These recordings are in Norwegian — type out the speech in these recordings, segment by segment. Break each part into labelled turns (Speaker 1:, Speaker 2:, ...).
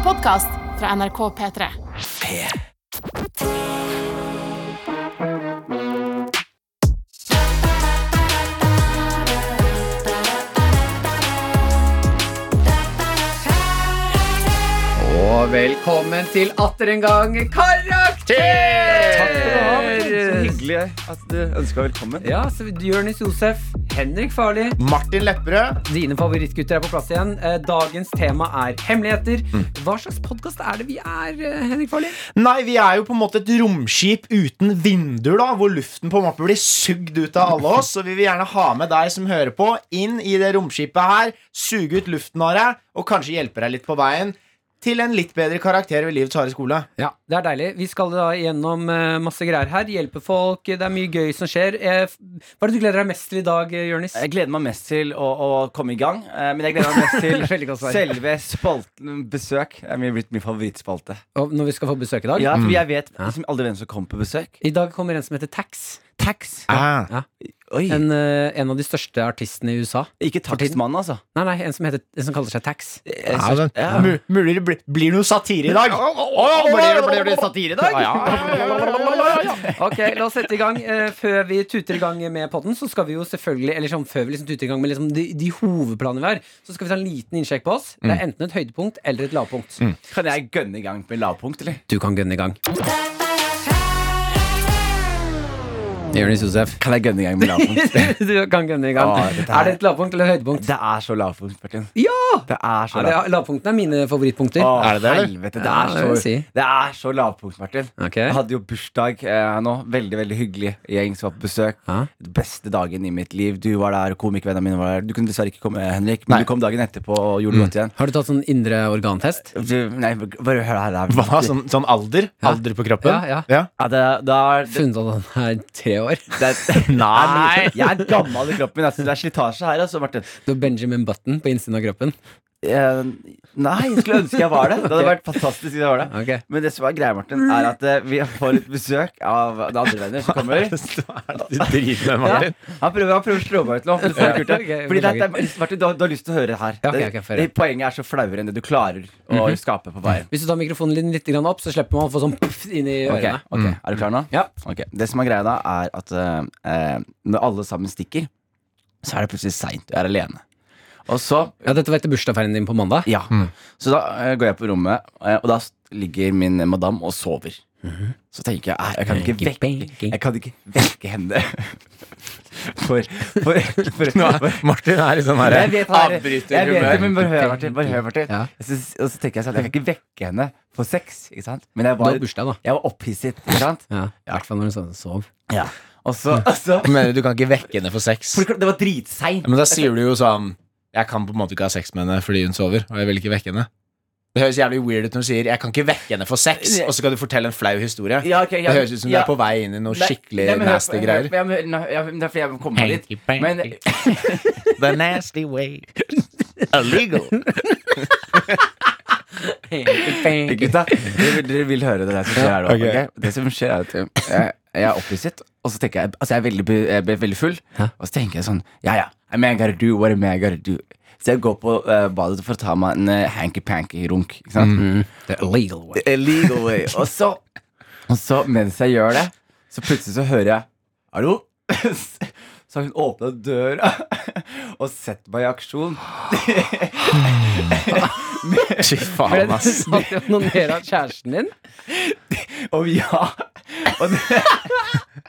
Speaker 1: en podkast fra NRK P3.
Speaker 2: Og velkommen til atter en gang Karakter!
Speaker 3: Takk for du ha. Så hyggelig at du ønska velkommen.
Speaker 2: Ja, så Jonis Josef, Henrik Farli,
Speaker 4: Martin Lepperød.
Speaker 2: dine favorittgutter er på plass igjen. Eh, Dagens tema er hemmeligheter. Hva slags podkast er det vi er, eh, Henrik Farli?
Speaker 4: Nei, vi er jo på en måte et romskip uten vinduer, da, hvor luften på en måte blir sugd ut av alle oss. Så vi vil gjerne ha med deg som hører på, inn i det romskipet her, suge ut luften av deg, og kanskje hjelpe deg litt på veien til en litt bedre karakter ved livets harde skole.
Speaker 2: Ja, det er deilig. Vi skal da gjennom eh, masse greier her. Hjelpe folk. Det er mye gøy som skjer. Eh, Hva er det du gleder deg mest til i dag, Jørnis?
Speaker 3: Jeg gleder meg mest til å, å komme i gang. eh, Men jeg gleder meg mest til selve spalten besøk. Det er min- blitt min favorittspalte.
Speaker 2: Og når vi skal få besøk i dag?
Speaker 3: Ja, for jeg vet liksom aldri hvem som kommer på besøk.
Speaker 2: I dag kommer en som heter Tax.
Speaker 3: Tax.
Speaker 4: Ah.
Speaker 3: Oi.
Speaker 2: En, eh, en av de største artistene i USA.
Speaker 3: Ikke takstmann, altså.
Speaker 2: Nei, nei, en som, heter, en som kaller seg Tax.
Speaker 4: Ja, men,
Speaker 3: ja.
Speaker 4: Mulig det blir, blir noe satire i dag.
Speaker 2: blir det satire i dag?
Speaker 4: Ja, ja.
Speaker 2: Ok, la oss sette i gang. Eh, før vi tuter i gang med podden, så skal vi jo selvfølgelig Eller sånn, før vi liksom tuter i gang med liksom de, de hovedplanene vi har, så skal vi ta en liten innsjekk på oss. Det er enten et høydepunkt eller et lavpunkt.
Speaker 3: Kan jeg gønne i gang med lavpunkt, eller?
Speaker 2: Du kan gønne i gang. Jonis Josef.
Speaker 3: Kan jeg gønne i gang med lavpunkt?
Speaker 2: du kan gønne i gang.
Speaker 3: Åh, dette
Speaker 2: Er det et lavpunkt eller et høydepunkt?
Speaker 3: Det er så lavpunkt, Martin.
Speaker 2: Ja!
Speaker 3: Det er så
Speaker 2: Ja, det
Speaker 3: lavpunkt.
Speaker 2: er, lavpunktene er mine favorittpunkter.
Speaker 3: Å,
Speaker 4: Er det det,
Speaker 3: helvete, det er
Speaker 2: ja,
Speaker 3: så,
Speaker 2: si.
Speaker 3: det er så lavpunkt, Martin.
Speaker 2: Okay.
Speaker 3: Jeg hadde jo bursdag eh, nå. Veldig veldig hyggelig gjeng som var på besøk.
Speaker 2: Ja.
Speaker 3: Beste dagen i mitt liv. Du var der, komikervennene mine var der. Du kunne dessverre ikke komme, Henrik,
Speaker 4: Nei.
Speaker 3: men du kom dagen etterpå og gjorde det godt igjen.
Speaker 2: Har du tatt sånn indre organtest?
Speaker 3: Du, nei, bare hør her.
Speaker 4: Hva? Sånn, sånn alder?
Speaker 2: Ja.
Speaker 4: Alder på kroppen?
Speaker 2: Ja, ja.
Speaker 3: Ja, det, det er, det,
Speaker 2: Funnet at han er tre år.
Speaker 3: det, er-
Speaker 4: Nei.
Speaker 3: Jeg er gammel i kroppen. Altså, det er slitasje her, altså, Martin.
Speaker 2: Du har Benjamin Button på innsiden av kroppen.
Speaker 3: Eh, nei, jeg skulle ønske jeg var det. Det hadde vært fantastisk hvis jeg var det.
Speaker 2: okay.
Speaker 3: Men det som er greia, Martin, er at eh, vi får et besøk av det andre venner som kommer.
Speaker 4: Du driter med Martin.
Speaker 3: Han prøver, han prøver å slå meg ut nå. for det er kult, det. Fordi
Speaker 2: det,
Speaker 3: det, er- Martin, du, har, du har lyst til å høre her.
Speaker 2: Ja, okay,
Speaker 3: Det-
Speaker 2: få
Speaker 3: det, poenget er så flauere enn det du klarer å skape på veien.
Speaker 2: Hvis du tar mikrofonen din litt opp, så slipper man å få sånn puff inn i ørene.
Speaker 3: Mm. Er du klar nå?
Speaker 2: Ja.
Speaker 3: Det som er greia da, er at eh, eh, når alle sammen stikker, så er det plutselig seint. Du er alene. Og så
Speaker 2: Ja, Dette var etter bursdagsferien din på mandag.
Speaker 3: Ja. Så da eh, går jeg på rommet, eh, og da s- ligger min madam og sover. Så tenker jeg eh, jeg kan ikke vekke Jeg kan ikke vekke henne. For, for, for,
Speaker 4: Nå
Speaker 3: for
Speaker 4: Martin er i sånn her
Speaker 3: jeg vet, han er- jeg vet det, men bare hør, Martin. Bare hør, Martin.
Speaker 2: Ja.
Speaker 3: Så, og så tenker jeg sånn Jeg kan ikke vekke henne for sex, ikke sant? Men jeg
Speaker 2: Du
Speaker 3: var,
Speaker 2: bursdag, da.
Speaker 3: jeg var opphisset, ikke sant?
Speaker 2: Ja, I hvert fall når du sånn sov.
Speaker 3: Ja. Og så, og så
Speaker 4: Mener du du kan ikke vekke henne for sex?
Speaker 3: for Det var dritseint.
Speaker 4: Men da sier du jo sånn Jeg kan på en måte ikke ha sex med henne fordi hun sover, og jeg vil ikke vekke henne. Det høres jævlig weird ut når du sier 'jeg kan ikke vekke henne for sex', og så skal du fortelle en flau historie.
Speaker 3: Ja, okay, ja,
Speaker 4: Det høres ut som du er på vei inn i noe skikkelig
Speaker 3: nei, men
Speaker 4: nasty
Speaker 3: hør-
Speaker 4: greier.
Speaker 3: Ja, men, ja, men det er fordi jeg må komme meg dit. Men
Speaker 4: The nasty way. Illegal.
Speaker 3: gutta, dere, vil- dere vil høre det der som skjer her nå.
Speaker 4: Ok.
Speaker 3: ok? Det som skjer er at jeg, jeg er opphisset, og så tenker jeg Altså, jeg er veldig, jeg veldig full,
Speaker 2: Hæ?
Speaker 3: og så tenker jeg sånn Ja, ja, I mean, I gotta do what I mean, I gotta do. Så jeg går på uh, badet for å ta meg en uh, hanky-panky-runk. Ikke sant?
Speaker 2: Mm. The illegal way.
Speaker 3: The illegal way. Og så, og så, mens jeg gjør det, så plutselig så hører jeg Hallo? Så har hun åpna døra og sett meg i aksjon.
Speaker 4: Fy
Speaker 2: Ble
Speaker 4: faen,
Speaker 2: du
Speaker 4: ass.
Speaker 2: satt og onanere av kjæresten din?
Speaker 3: Og ja Og det,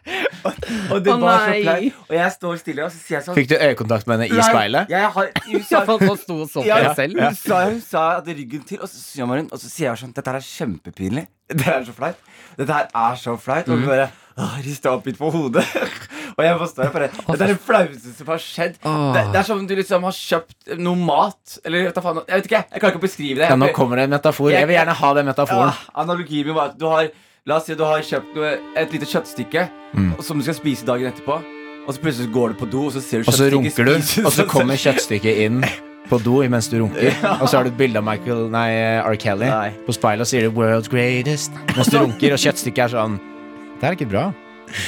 Speaker 3: og, og det
Speaker 2: Å,
Speaker 3: var så flaut. Og jeg står stille, og så sier jeg sånn
Speaker 4: Fikk du øyekontakt med henne i speilet?
Speaker 3: Jeg har, hun sa,
Speaker 2: han sto og så på deg selv.
Speaker 3: hun, sa, hun sa at ryggen til, og så hun, og så sier jeg sånn Dette her er kjempepinlig. Dette er så flaut. Dette her er så flaut. Og hun bare åh, rista opp litt på hodet. og jeg bare står der bare Dette er det flaueste som har skjedd. Det, det er som om du liksom har kjøpt noe mat. Eller hva faen, jeg vet ikke, jeg kan ikke beskrive det.
Speaker 4: Ja, nå kommer det en metafor. Jeg vil gjerne ha den metaforen.
Speaker 3: Ja, analogien min var at du har La oss si du har kjøpt noe, et lite kjøttstykke
Speaker 4: Mm.
Speaker 3: som du skal spise dagen etterpå. Og så plutselig går du på do, og så ser du
Speaker 4: Og så runker du, og så kommer kjøttstykket inn på do mens du runker. Og så har du et bilde av Michael, nei, R. Kelly
Speaker 3: Nei.
Speaker 4: på speilet og sier 'World's greatest' mens du runker, og kjøttstykket er sånn Det er ikke bra.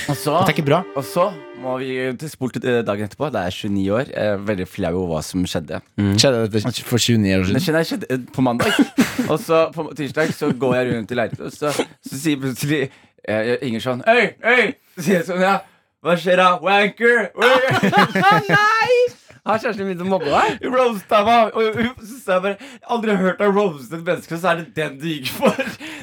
Speaker 3: Og så,
Speaker 4: Dette er ikke bra.
Speaker 3: og så må vi til spole til eh, dagen etterpå. Det er 29 år. Jeg er veldig flau over hva som skjedde.
Speaker 4: Skjedde dette for 29 år
Speaker 3: Det
Speaker 4: siden?
Speaker 3: skjedde, skjedde eh, på mandag. Og så på tirsdag så går jeg rundt i leiligheten, og så, så sier plutselig eh, Inger sånn Hei, hei! Så sier jeg sånn, ja. Hva skjer da? Wanker! Nei!
Speaker 2: Har kjæresten min begynt å mobbe deg?
Speaker 3: Roasta meg. Og hun- så jeg bare Jeg aldri hørt deg roaste et menneske, så er det den du gikk for.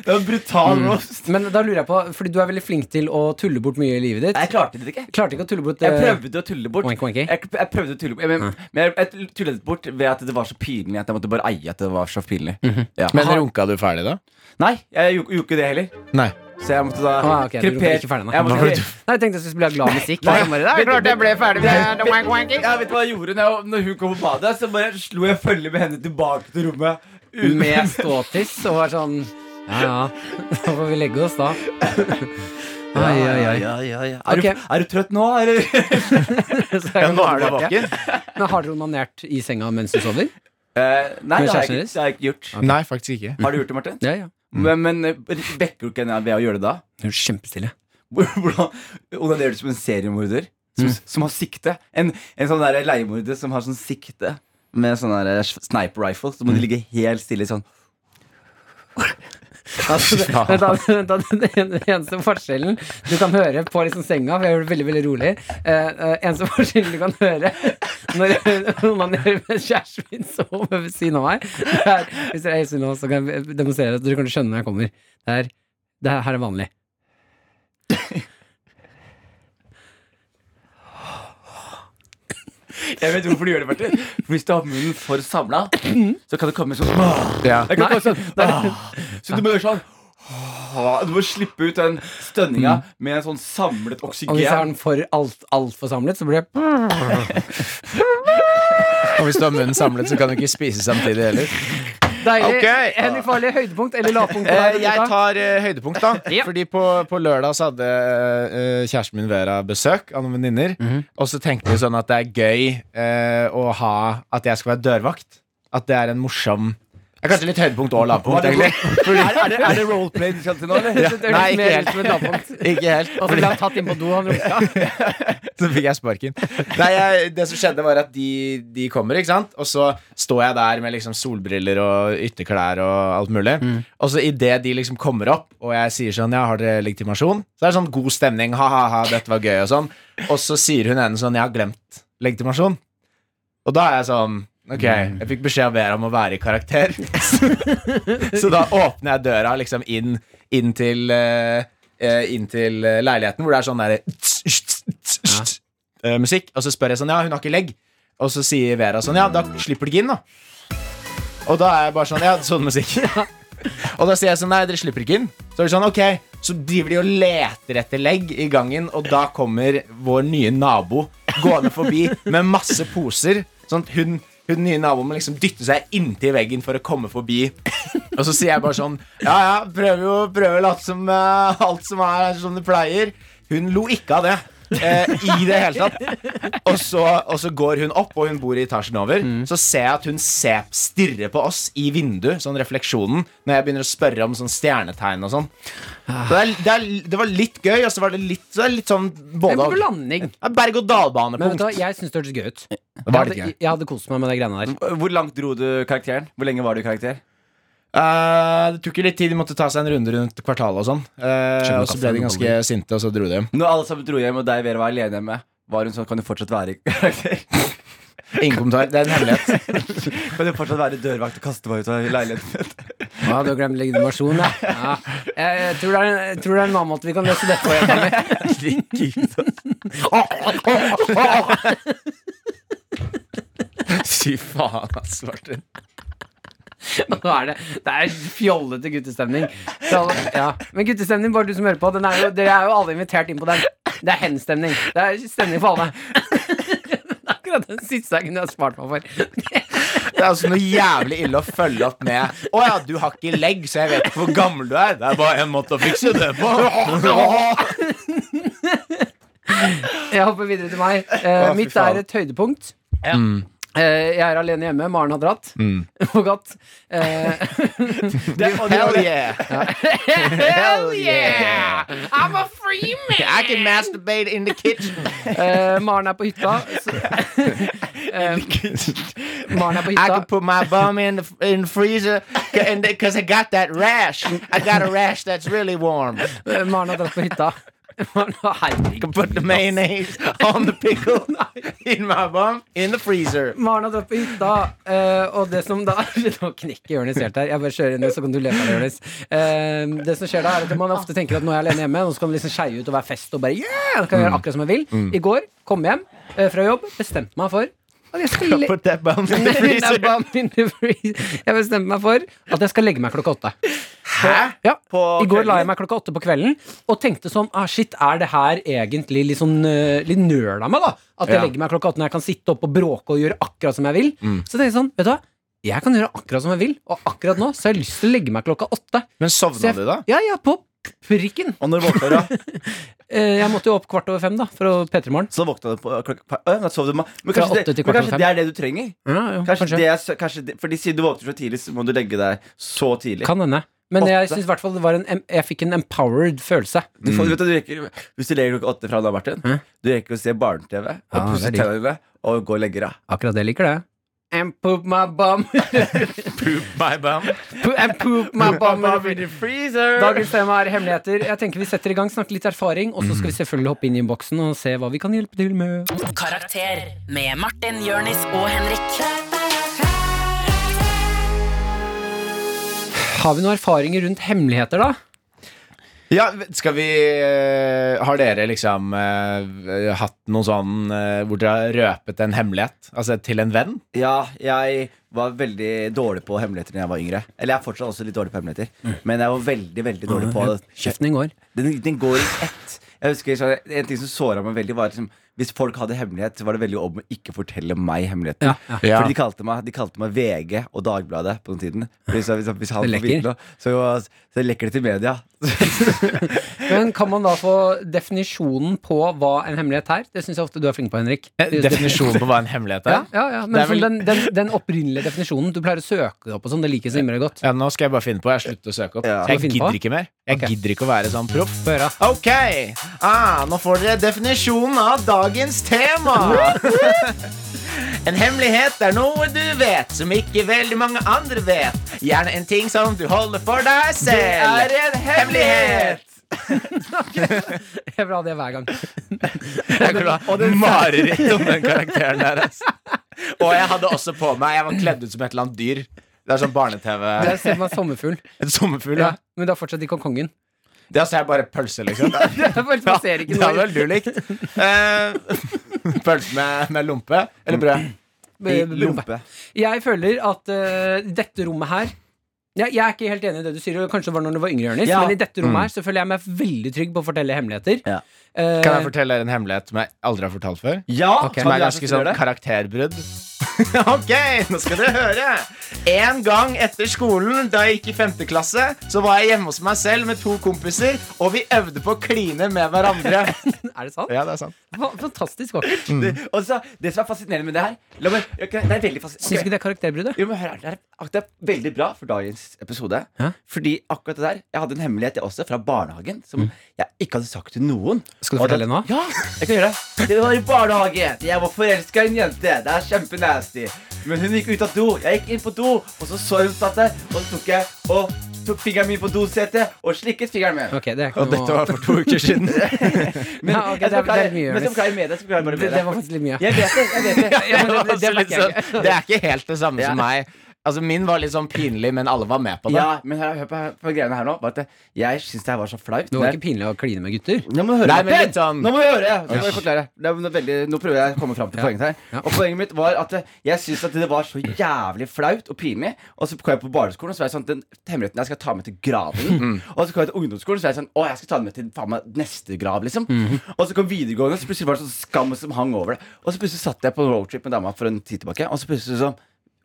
Speaker 3: Det var brutal roast.
Speaker 2: Men da lurer jeg på, fordi du er veldig flink til å tulle bort mye i livet ditt.
Speaker 3: Jeg klarte det ikke.
Speaker 2: Klarte ikke å tulle bort
Speaker 3: Jeg
Speaker 2: eh,
Speaker 3: prøvde å tulle bort.
Speaker 2: Oink, oink.
Speaker 3: Jeg, jeg prøvde å tulle bort Men, men jeg, jeg tullet det bort ved at det var så pinlig at jeg måtte bare eie at det var så pinlig. ja.
Speaker 4: Men runka du ferdig, da?
Speaker 3: Nei, jeg gjorde ikke det heller.
Speaker 4: Nei.
Speaker 3: Så jeg måtte da
Speaker 2: Ah,
Speaker 3: okay,
Speaker 2: ikke ferdig nå.
Speaker 3: Jeg måtte,
Speaker 2: Nei, jeg tenkte jeg skulle spille glad musikk.
Speaker 3: Nei.
Speaker 2: Jeg bare, er klart jeg ble ferdig med
Speaker 3: wank wanking. Ja, vet du hva jeg gjorde når, jeg, når hun kom på badet? Så bare slo jeg følge med henne tilbake til rommet. Uten-
Speaker 2: Med ståtiss og var sånn Ja ja, da får vi legge oss, da. Ai, ai, ai.
Speaker 3: Ja, ja, ja. Er,
Speaker 2: Ok.
Speaker 3: du, er du trøtt nå, eller?
Speaker 2: Så jeg
Speaker 4: Ja, nå er du
Speaker 2: tilbake.
Speaker 4: vaken.
Speaker 2: Men har dere onanert i senga mens du sover?
Speaker 3: Eh, nei,
Speaker 2: Med
Speaker 3: det har,
Speaker 2: kjæresten
Speaker 3: jeg ikke,
Speaker 2: deres?
Speaker 3: det har jeg ikke gjort.
Speaker 4: Nei, faktisk ikke.
Speaker 3: Har du gjort det, Martin?
Speaker 2: Ja, ja.
Speaker 3: Men, men eh, vekker du ikke henne ved å gjøre det da?
Speaker 2: Det er kjempestille.
Speaker 3: Hvordan onanerer du som en seriemorder? Som,
Speaker 2: Mm.
Speaker 3: som har sikte? En, en sånn der leiemorder som har sånn sikte med sånn der sniper rifle. Så må
Speaker 2: Mm.
Speaker 3: de ligge helt stille sånn.
Speaker 2: Altså, det, vent den eneste forskjellen du kan høre på liksom senga, for jeg gjør det veldig veldig rolig eh, Eneste forskjellen du kan høre når man gjør med kjæresten min sover ved siden av meg, er, Hvis dere er stille nå, så kan jeg demonstrere at dere kan skjønne når jeg kommer. Det er, det her er vanlig.
Speaker 3: Jeg vet hvorfor du gjør det, Martin. For hvis du har munnen for samla, så kan det komme sånn
Speaker 4: Ja.
Speaker 3: Det komme sånn. Så du må gjøre sånn Du må slippe ut den stønninga med en sånn samlet oksygen.
Speaker 2: Og hvis jeg har den for alt, altfor samlet, så blir det
Speaker 4: Og hvis du har munnen samlet, så kan du ikke spise samtidig heller.
Speaker 2: Deilig.
Speaker 4: Okay.
Speaker 2: Henrik Farley, høydepunkt eller lavpunkt? på
Speaker 4: Eh,
Speaker 2: deg,
Speaker 4: jeg tar uh, høydepunkt, da.
Speaker 2: Ja.
Speaker 4: Fordi på, på lørdag så hadde uh, kjæresten min Vera besøk av noen venninner. Og så tenkte vi sånn at det er gøy uh, å ha at jeg skal være dørvakt. At det er en morsom Det er kanskje litt høydepunkt og lavpunkt, egentlig.
Speaker 3: Er, er, det, er det roleplay du skal til nå, eller?
Speaker 2: Ja.
Speaker 4: Nei, ikke helt. Ikke helt.
Speaker 2: Og så ble han tatt inn på do, han runka.
Speaker 4: Så fikk jeg sparken. Nei, jeg, Det som skjedde, var at de, de kommer, ikke sant? Og så står jeg der med liksom solbriller og ytterklær og alt mulig. Og så idet de liksom kommer opp, og jeg sier sånn Ja, har dere legitimasjon? Så er det sånn god stemning. Ha-ha-ha, dette var gøy, og sånn. Og så sier hun ene sånn Jeg har glemt legitimasjon. Og da er jeg sånn Ok, jeg fikk beskjed av Vera om å være i karakter. så da åpner jeg døra liksom inn, inn til eh, Inn til eh, leiligheten, hvor det er sånn derre uh, musikk. Og så spør jeg sånn Ja, hun har ikke legg. Og så sier Vera sånn Ja, da slipper du ikke inn, da. Og da er jeg bare sånn Ja, sånn musikk. og da sier jeg sånn Nei, dere slipper ikke inn. Så er det sånn Ok, så driver de og leter etter legg i gangen, og da kommer vår nye nabo gående forbi med masse poser. Sånn at hun hun nye naboen må liksom dytte seg inntil veggen for å komme forbi. Og så sier jeg bare sånn Ja, ja, prøver jo å late som uh, alt som er som det pleier. Hun lo ikke av det. Eh, I det hele tatt. Og så, og så går hun opp, og hun bor i etasjen over. Så ser jeg at hun ser, stirrer på oss i vinduet, sånn refleksjonen, når jeg begynner å spørre om sånn stjernetegn og sånn. Så det, det, det var litt gøy, og så var det litt, så det litt sånn både er Berg-og-dal-banepunkt.
Speaker 2: jeg syns det hørtes gøy ut. Jeg hadde, jeg hadde kost meg med de greiene der.
Speaker 3: Hvor langt dro du karakteren? Hvor lenge var du karakter?
Speaker 4: Eh, det tok jo litt tid, de måtte ta seg en runde rundt kvartalet og sånn.
Speaker 2: Uh,
Speaker 4: og så ble de ganske sinte, og så dro de hjem.
Speaker 3: Når alle sammen dro hjem, og deg Vera var alene hjemme, var hun sånn Kan du fortsatt være i karakter?
Speaker 4: Ingen kommentar. Det er en hemmelighet.
Speaker 3: Kan du fortsatt være dørvakt og kaste meg ut av leiligheten?
Speaker 2: Ja, du har glemt legitimasjon, ja. ja. Jeg, tror det er, en- jeg tror det er en annen måte vi kan løse dette på. Jenny.
Speaker 4: Fy faen, ass, Martin.
Speaker 2: Nå er det, det er fjollete guttestemning. Så, ja. Men guttestemning, bare du som hører på, den er jo, dere er jo alle invitert inn på den. Det er hen-stemning. Det er stemning for alle. Akkurat den siste jeg kunne spart meg for.
Speaker 4: Det er altså noe jævlig ille å følge opp med Å ja, du har ikke legg, så jeg vet ikke hvor gammel du er. Det er bare en måte å fikse det på.
Speaker 2: Jeg hopper videre til meg. Eh, mitt er et høydepunkt. Eh, jeg er alene hjemme. Maren har dratt. For godt. Eh,
Speaker 4: Hell yeah!
Speaker 2: Hell yeah! I'm a free man!
Speaker 4: I can masturbate in the kitchen.
Speaker 2: Eh, Maren er på hytta. Eh, Maren er på
Speaker 4: I can put my bum in the, in the freezer because I got that rash. I got a rash that's really warm.
Speaker 2: Eh, Maren har dratt på hytta. Å.
Speaker 4: Put the mayonnaise on the pickle in my bum in the freezer.
Speaker 2: Maren har dratt på hytta, eh, og det som da Nå knekker Jonis helt her. Jeg bare kjører inn, det, så kan du le av det, Jonis. Eh, det som skjer da, er at man ofte tenker at nå er jeg alene hjemme, nå skal man liksom skeie ut og være fest og bare yeah! Kan jeg gjøre akkurat som jeg vil. I går kom hjem eh, fra jobb, bestemte meg for at jeg skal le
Speaker 4: Put that bum in the freezer.
Speaker 2: Jeg bestemte meg for at jeg skal legge meg klokka åtte.
Speaker 4: Hæ?
Speaker 2: Ja.
Speaker 3: På
Speaker 2: I går la jeg meg klokka åtte på kvelden og tenkte sånn ah, Shit, er det her egentlig litt sånn uh, Litt nøl av meg, da? At jeg
Speaker 4: Ja.
Speaker 2: legger meg klokka åtte når jeg kan sitte opp og bråke og gjøre akkurat som jeg vil. Så tenkte jeg sånn, vet du hva? Jeg kan gjøre akkurat som jeg vil, og akkurat nå så har jeg lyst til å legge meg klokka åtte.
Speaker 4: Men sovna du, da?
Speaker 2: Ja, ja, på prikken.
Speaker 3: Og når våkna du, da?
Speaker 2: Eh, jeg måtte jo opp kvart over fem, da, for å P3 Morgen.
Speaker 3: Så våkna du på klokka øh, sov du Men kanskje, det, men kanskje det er det du trenger?
Speaker 2: Ja, jo,
Speaker 3: Kanskje,
Speaker 2: kanskje.
Speaker 3: det er, kanskje det, Fordi siden du våkner så tidlig, så må du legge deg så tidlig.
Speaker 2: Kan hende. Men jeg
Speaker 3: Åtte.
Speaker 2: synes i hvert fall det var en Jeg fikk en empowered følelse.
Speaker 3: Du får, vet du, du rekker, hvis du legger klokka åtte fra da, Martin,
Speaker 2: Hæ?
Speaker 3: du rekker å se barne-TV og
Speaker 2: Ja,
Speaker 3: pusse tennene og gå og legge deg.
Speaker 2: Akkurat det liker det. And poop my bum.
Speaker 4: Poop my bum.
Speaker 2: And poop my bum.
Speaker 3: in the freezer.
Speaker 2: Dagens tema er hemmeligheter. Jeg tenker Vi setter i gang, snakker litt erfaring, og så skal vi selvfølgelig hoppe inn i innboksen og se hva vi kan hjelpe til med.
Speaker 5: Karakter med Martin, Jørnis og Henrik.
Speaker 2: Har vi noen erfaringer rundt hemmeligheter, da?
Speaker 4: Ja, skal vi eh, Har dere liksom uh, hatt noe sånn uh, hvor dere har røpet en hemmelighet? Altså til en venn?
Speaker 3: Ja, jeg var veldig dårlig på hemmeligheter da jeg var yngre. Eller jeg er fortsatt også litt dårlig på hemmeligheter. Men jeg var veldig, veldig dårlig på
Speaker 2: Kjeften din går.
Speaker 3: Den, den går i ett. Jeg husker En ting som såra meg veldig, var liksom hvis folk hadde hemmelighet, så var det veldig om å ikke fortelle meg hemmeligheten.
Speaker 2: Ja, ja.
Speaker 3: Fordi de kalte, meg, de kalte meg VG og Dagbladet på den tiden. Hvis, hvis, hvis han
Speaker 2: Det lekker.
Speaker 3: noe, så, så lekker det til media.
Speaker 2: Men kan man da få definisjonen på hva en hemmelighet er? Det syns jeg ofte du er flink på, Henrik.
Speaker 4: Definisjonen på hva en hemmelighet er?
Speaker 2: ja, ja.
Speaker 4: ja
Speaker 2: Men
Speaker 4: er vel-
Speaker 2: den, den, den opprinnelige definisjonen du pleier å søke opp og sånn, det liker så innmari godt.
Speaker 4: Ja, nå skal jeg bare finne på. Jeg slutter å søke opp.
Speaker 3: Ja.
Speaker 4: Jeg
Speaker 2: på?
Speaker 4: gidder ikke mer. Jeg
Speaker 2: okay.
Speaker 4: gidder ikke å være sånn proff. Ok, ah, nå får dere definisjonen av dagens tema. En hemmelighet er noe du vet som ikke veldig mange andre vet. Gjerne en ting som du holder for deg selv.
Speaker 3: Det er en hemmelighet!
Speaker 2: Jeg vil ha det hver gang.
Speaker 4: Jeg kunne ha mareritt om den karakteren der. Altså. Og jeg hadde også på meg Jeg var kledd ut som et eller annet dyr. Det er sånn barne-TV.
Speaker 2: Det ser meg sommerfugl.
Speaker 4: En sommerfugl,
Speaker 2: Ja,
Speaker 4: ja.
Speaker 2: men det er fortsatt ikke kongen.
Speaker 4: Det altså jeg bare pølse, liksom.
Speaker 2: Ser
Speaker 4: det hadde vel du likt. Uh, pølse med, med lompe eller brød.
Speaker 2: Lompe. Jeg føler at uh, dette rommet her jeg, jeg er ikke helt enig i det du sier, og kanskje det var når du var yngre, Jørnis,
Speaker 3: Ja.
Speaker 2: men i dette rommet her så føler jeg meg veldig trygg på å fortelle hemmeligheter.
Speaker 3: Ja.
Speaker 2: Eh,
Speaker 4: Kan jeg fortelle dere en hemmelighet som jeg aldri har fortalt før?
Speaker 3: Ja,
Speaker 2: Ok.
Speaker 4: Som er ganske sånn karakterbrudd. ok, nå skal dere høre. En gang etter skolen, da jeg gikk i femte klasse, så var jeg hjemme hos meg selv med to kompiser, og vi øvde på å kline med hverandre.
Speaker 2: Er det sant?
Speaker 4: ja, det er sant.
Speaker 2: Fantastisk vakkert.
Speaker 3: Det, og så, det som er fascinerende med det her la meg, ok, Det er veldig fascinerende.
Speaker 2: Syns
Speaker 3: du
Speaker 2: ikke det er karakterbruddet?
Speaker 3: Jo, men hør her, det, er, det er veldig bra for dagens episode.
Speaker 2: Hæ?
Speaker 3: Fordi akkurat det der Jeg hadde en hemmelighet jeg også fra barnehagen som jeg ikke hadde sagt til noen.
Speaker 2: Mm. Skal du fortelle
Speaker 3: det-
Speaker 2: nå?
Speaker 3: Ja, jeg kan gjøre det. Det var i barnehagen. Jeg var forelska i en jente. Det er kjempenasty. Men hun gikk ut av do. Jeg gikk inn på do, og så så hun satt der. Og så tok jeg og tok fingeren min på dosetet og slikket fingeren min.
Speaker 2: Okay, det
Speaker 4: Og dette var for to uker siden.
Speaker 3: Men
Speaker 2: Ja, okay,
Speaker 3: jeg
Speaker 2: det
Speaker 3: skal klare-
Speaker 2: det er mye,
Speaker 3: men
Speaker 2: Jonis.
Speaker 3: jeg skal klare med det. Skal bare
Speaker 2: det,
Speaker 3: med
Speaker 2: det var faktisk litt mye.
Speaker 3: Jeg vet det. jeg vet det
Speaker 2: Ja, det, det, det,
Speaker 4: Det,
Speaker 2: merker
Speaker 4: det er ikke helt det samme
Speaker 3: Ja.
Speaker 4: som meg. Altså Min var litt sånn pinlig, men alle var med på det.
Speaker 3: Ja, men hør, hør på, på greiene her nå. Bare at jeg syns det her var så flaut.
Speaker 2: Det var ikke pinlig å kline med gutter.
Speaker 3: Nå må du høre,
Speaker 4: Nei, men litt sånn-
Speaker 3: Nå må vi høre! Nå må jeg forklare. Det er veldig, nå prøver jeg å komme fram til
Speaker 2: Ja.
Speaker 3: poenget her.
Speaker 2: Ja.
Speaker 3: Og poenget mitt var at jeg syns at det var så jævlig flaut og pinlig. Og så kom jeg på barneskolen, og så var jeg sånn Den hemmeligheten jeg skal ta med til graven. Og så kom jeg til ungdomsskolen, så var jeg sånn Å, jeg skal ta den med til faen meg neste grav, liksom. Og så kom videregående, så plutselig var det sånn skam som hang over det. Og så plutselig satt jeg på en roadtrip med dama for en tid tilbake, og så plutselig så å-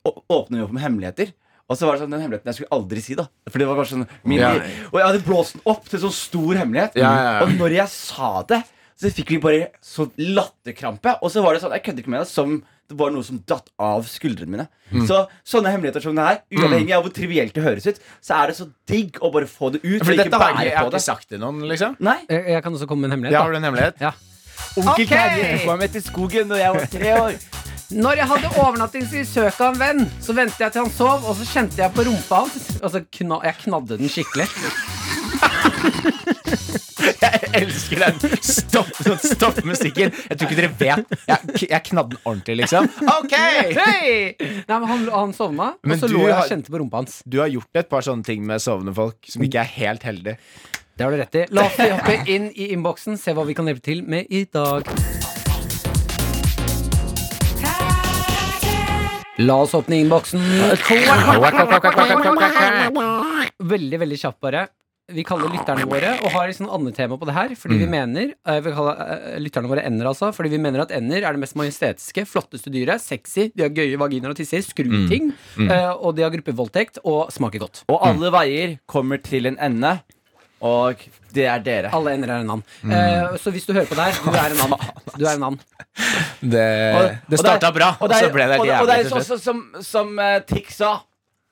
Speaker 3: åpner vi opp med hemmeligheter. Og så var det sånn den hemmeligheten jeg skulle aldri si, da. For det var bare sånn min,
Speaker 4: Ja.
Speaker 3: Og jeg hadde blåst den opp til sånn stor hemmelighet.
Speaker 4: Ja, ja, ja.
Speaker 3: Og når jeg sa det, så fikk vi bare så latterkrampe. Og så var det sånn, jeg kødder ikke med det, som det var noe som datt av skuldrene mine.
Speaker 4: Mm.
Speaker 3: Så sånne hemmeligheter som det her, uavhengig av hvor trivielt det høres ut, så er det så digg å bare få det ut. For
Speaker 4: dette har jeg, jeg har
Speaker 3: på
Speaker 4: ikke sagt til noen, liksom.
Speaker 3: Nei.
Speaker 2: Jeg, jeg kan også komme med en hemmelighet.
Speaker 4: Ja, har du en hemmelighet?
Speaker 2: Ja.
Speaker 3: Onkel
Speaker 2: Ok.
Speaker 3: Terje tok meg med til skogen da jeg var tre år.
Speaker 2: Når jeg hadde overnattingsbesøk av en venn, så ventet jeg til han sov, og så kjente jeg på rumpa hans. Og så kna, jeg knadde den skikkelig.
Speaker 4: Jeg elsker den. Stopp, stopp musikken. Jeg tror ikke dere vet. Jeg, jeg knadde den ordentlig, liksom. Ok!
Speaker 2: Hey! Nei, men han, han sovna, og så
Speaker 4: du
Speaker 2: lå jeg
Speaker 4: har-
Speaker 2: og kjente på rumpa hans.
Speaker 4: Du har gjort et par sånne ting med sovende folk som ikke er helt heldig.
Speaker 2: Det har du rett i. La oss hoppe inn i innboksen, se hva vi kan hjelpe til med i dag. La oss åpne innboksen. Veldig, veldig kjapt, bare. Vi kaller lytterne våre og har et sånn annet tema på det her. Fordi vi mener eh, Vi kaller eh, lytterne våre ender, altså. Fordi vi mener at ender er det mest majestetiske, flotteste dyret. Sexy, de har gøye vaginer og tisser, skruting. Mm. og de har gruppevoldtekt og smaker godt.
Speaker 3: Og alle veier kommer til en ende, og det er dere.
Speaker 2: Alle ender er en and. Eh, så hvis du hører på det her, du er en and. Du er en and.
Speaker 4: Det,
Speaker 3: Og-
Speaker 4: det starta bra, og
Speaker 3: det er-
Speaker 4: så ble det jævlig.
Speaker 3: og det er
Speaker 4: sånn slutt.
Speaker 3: som, som uh, Tix sa.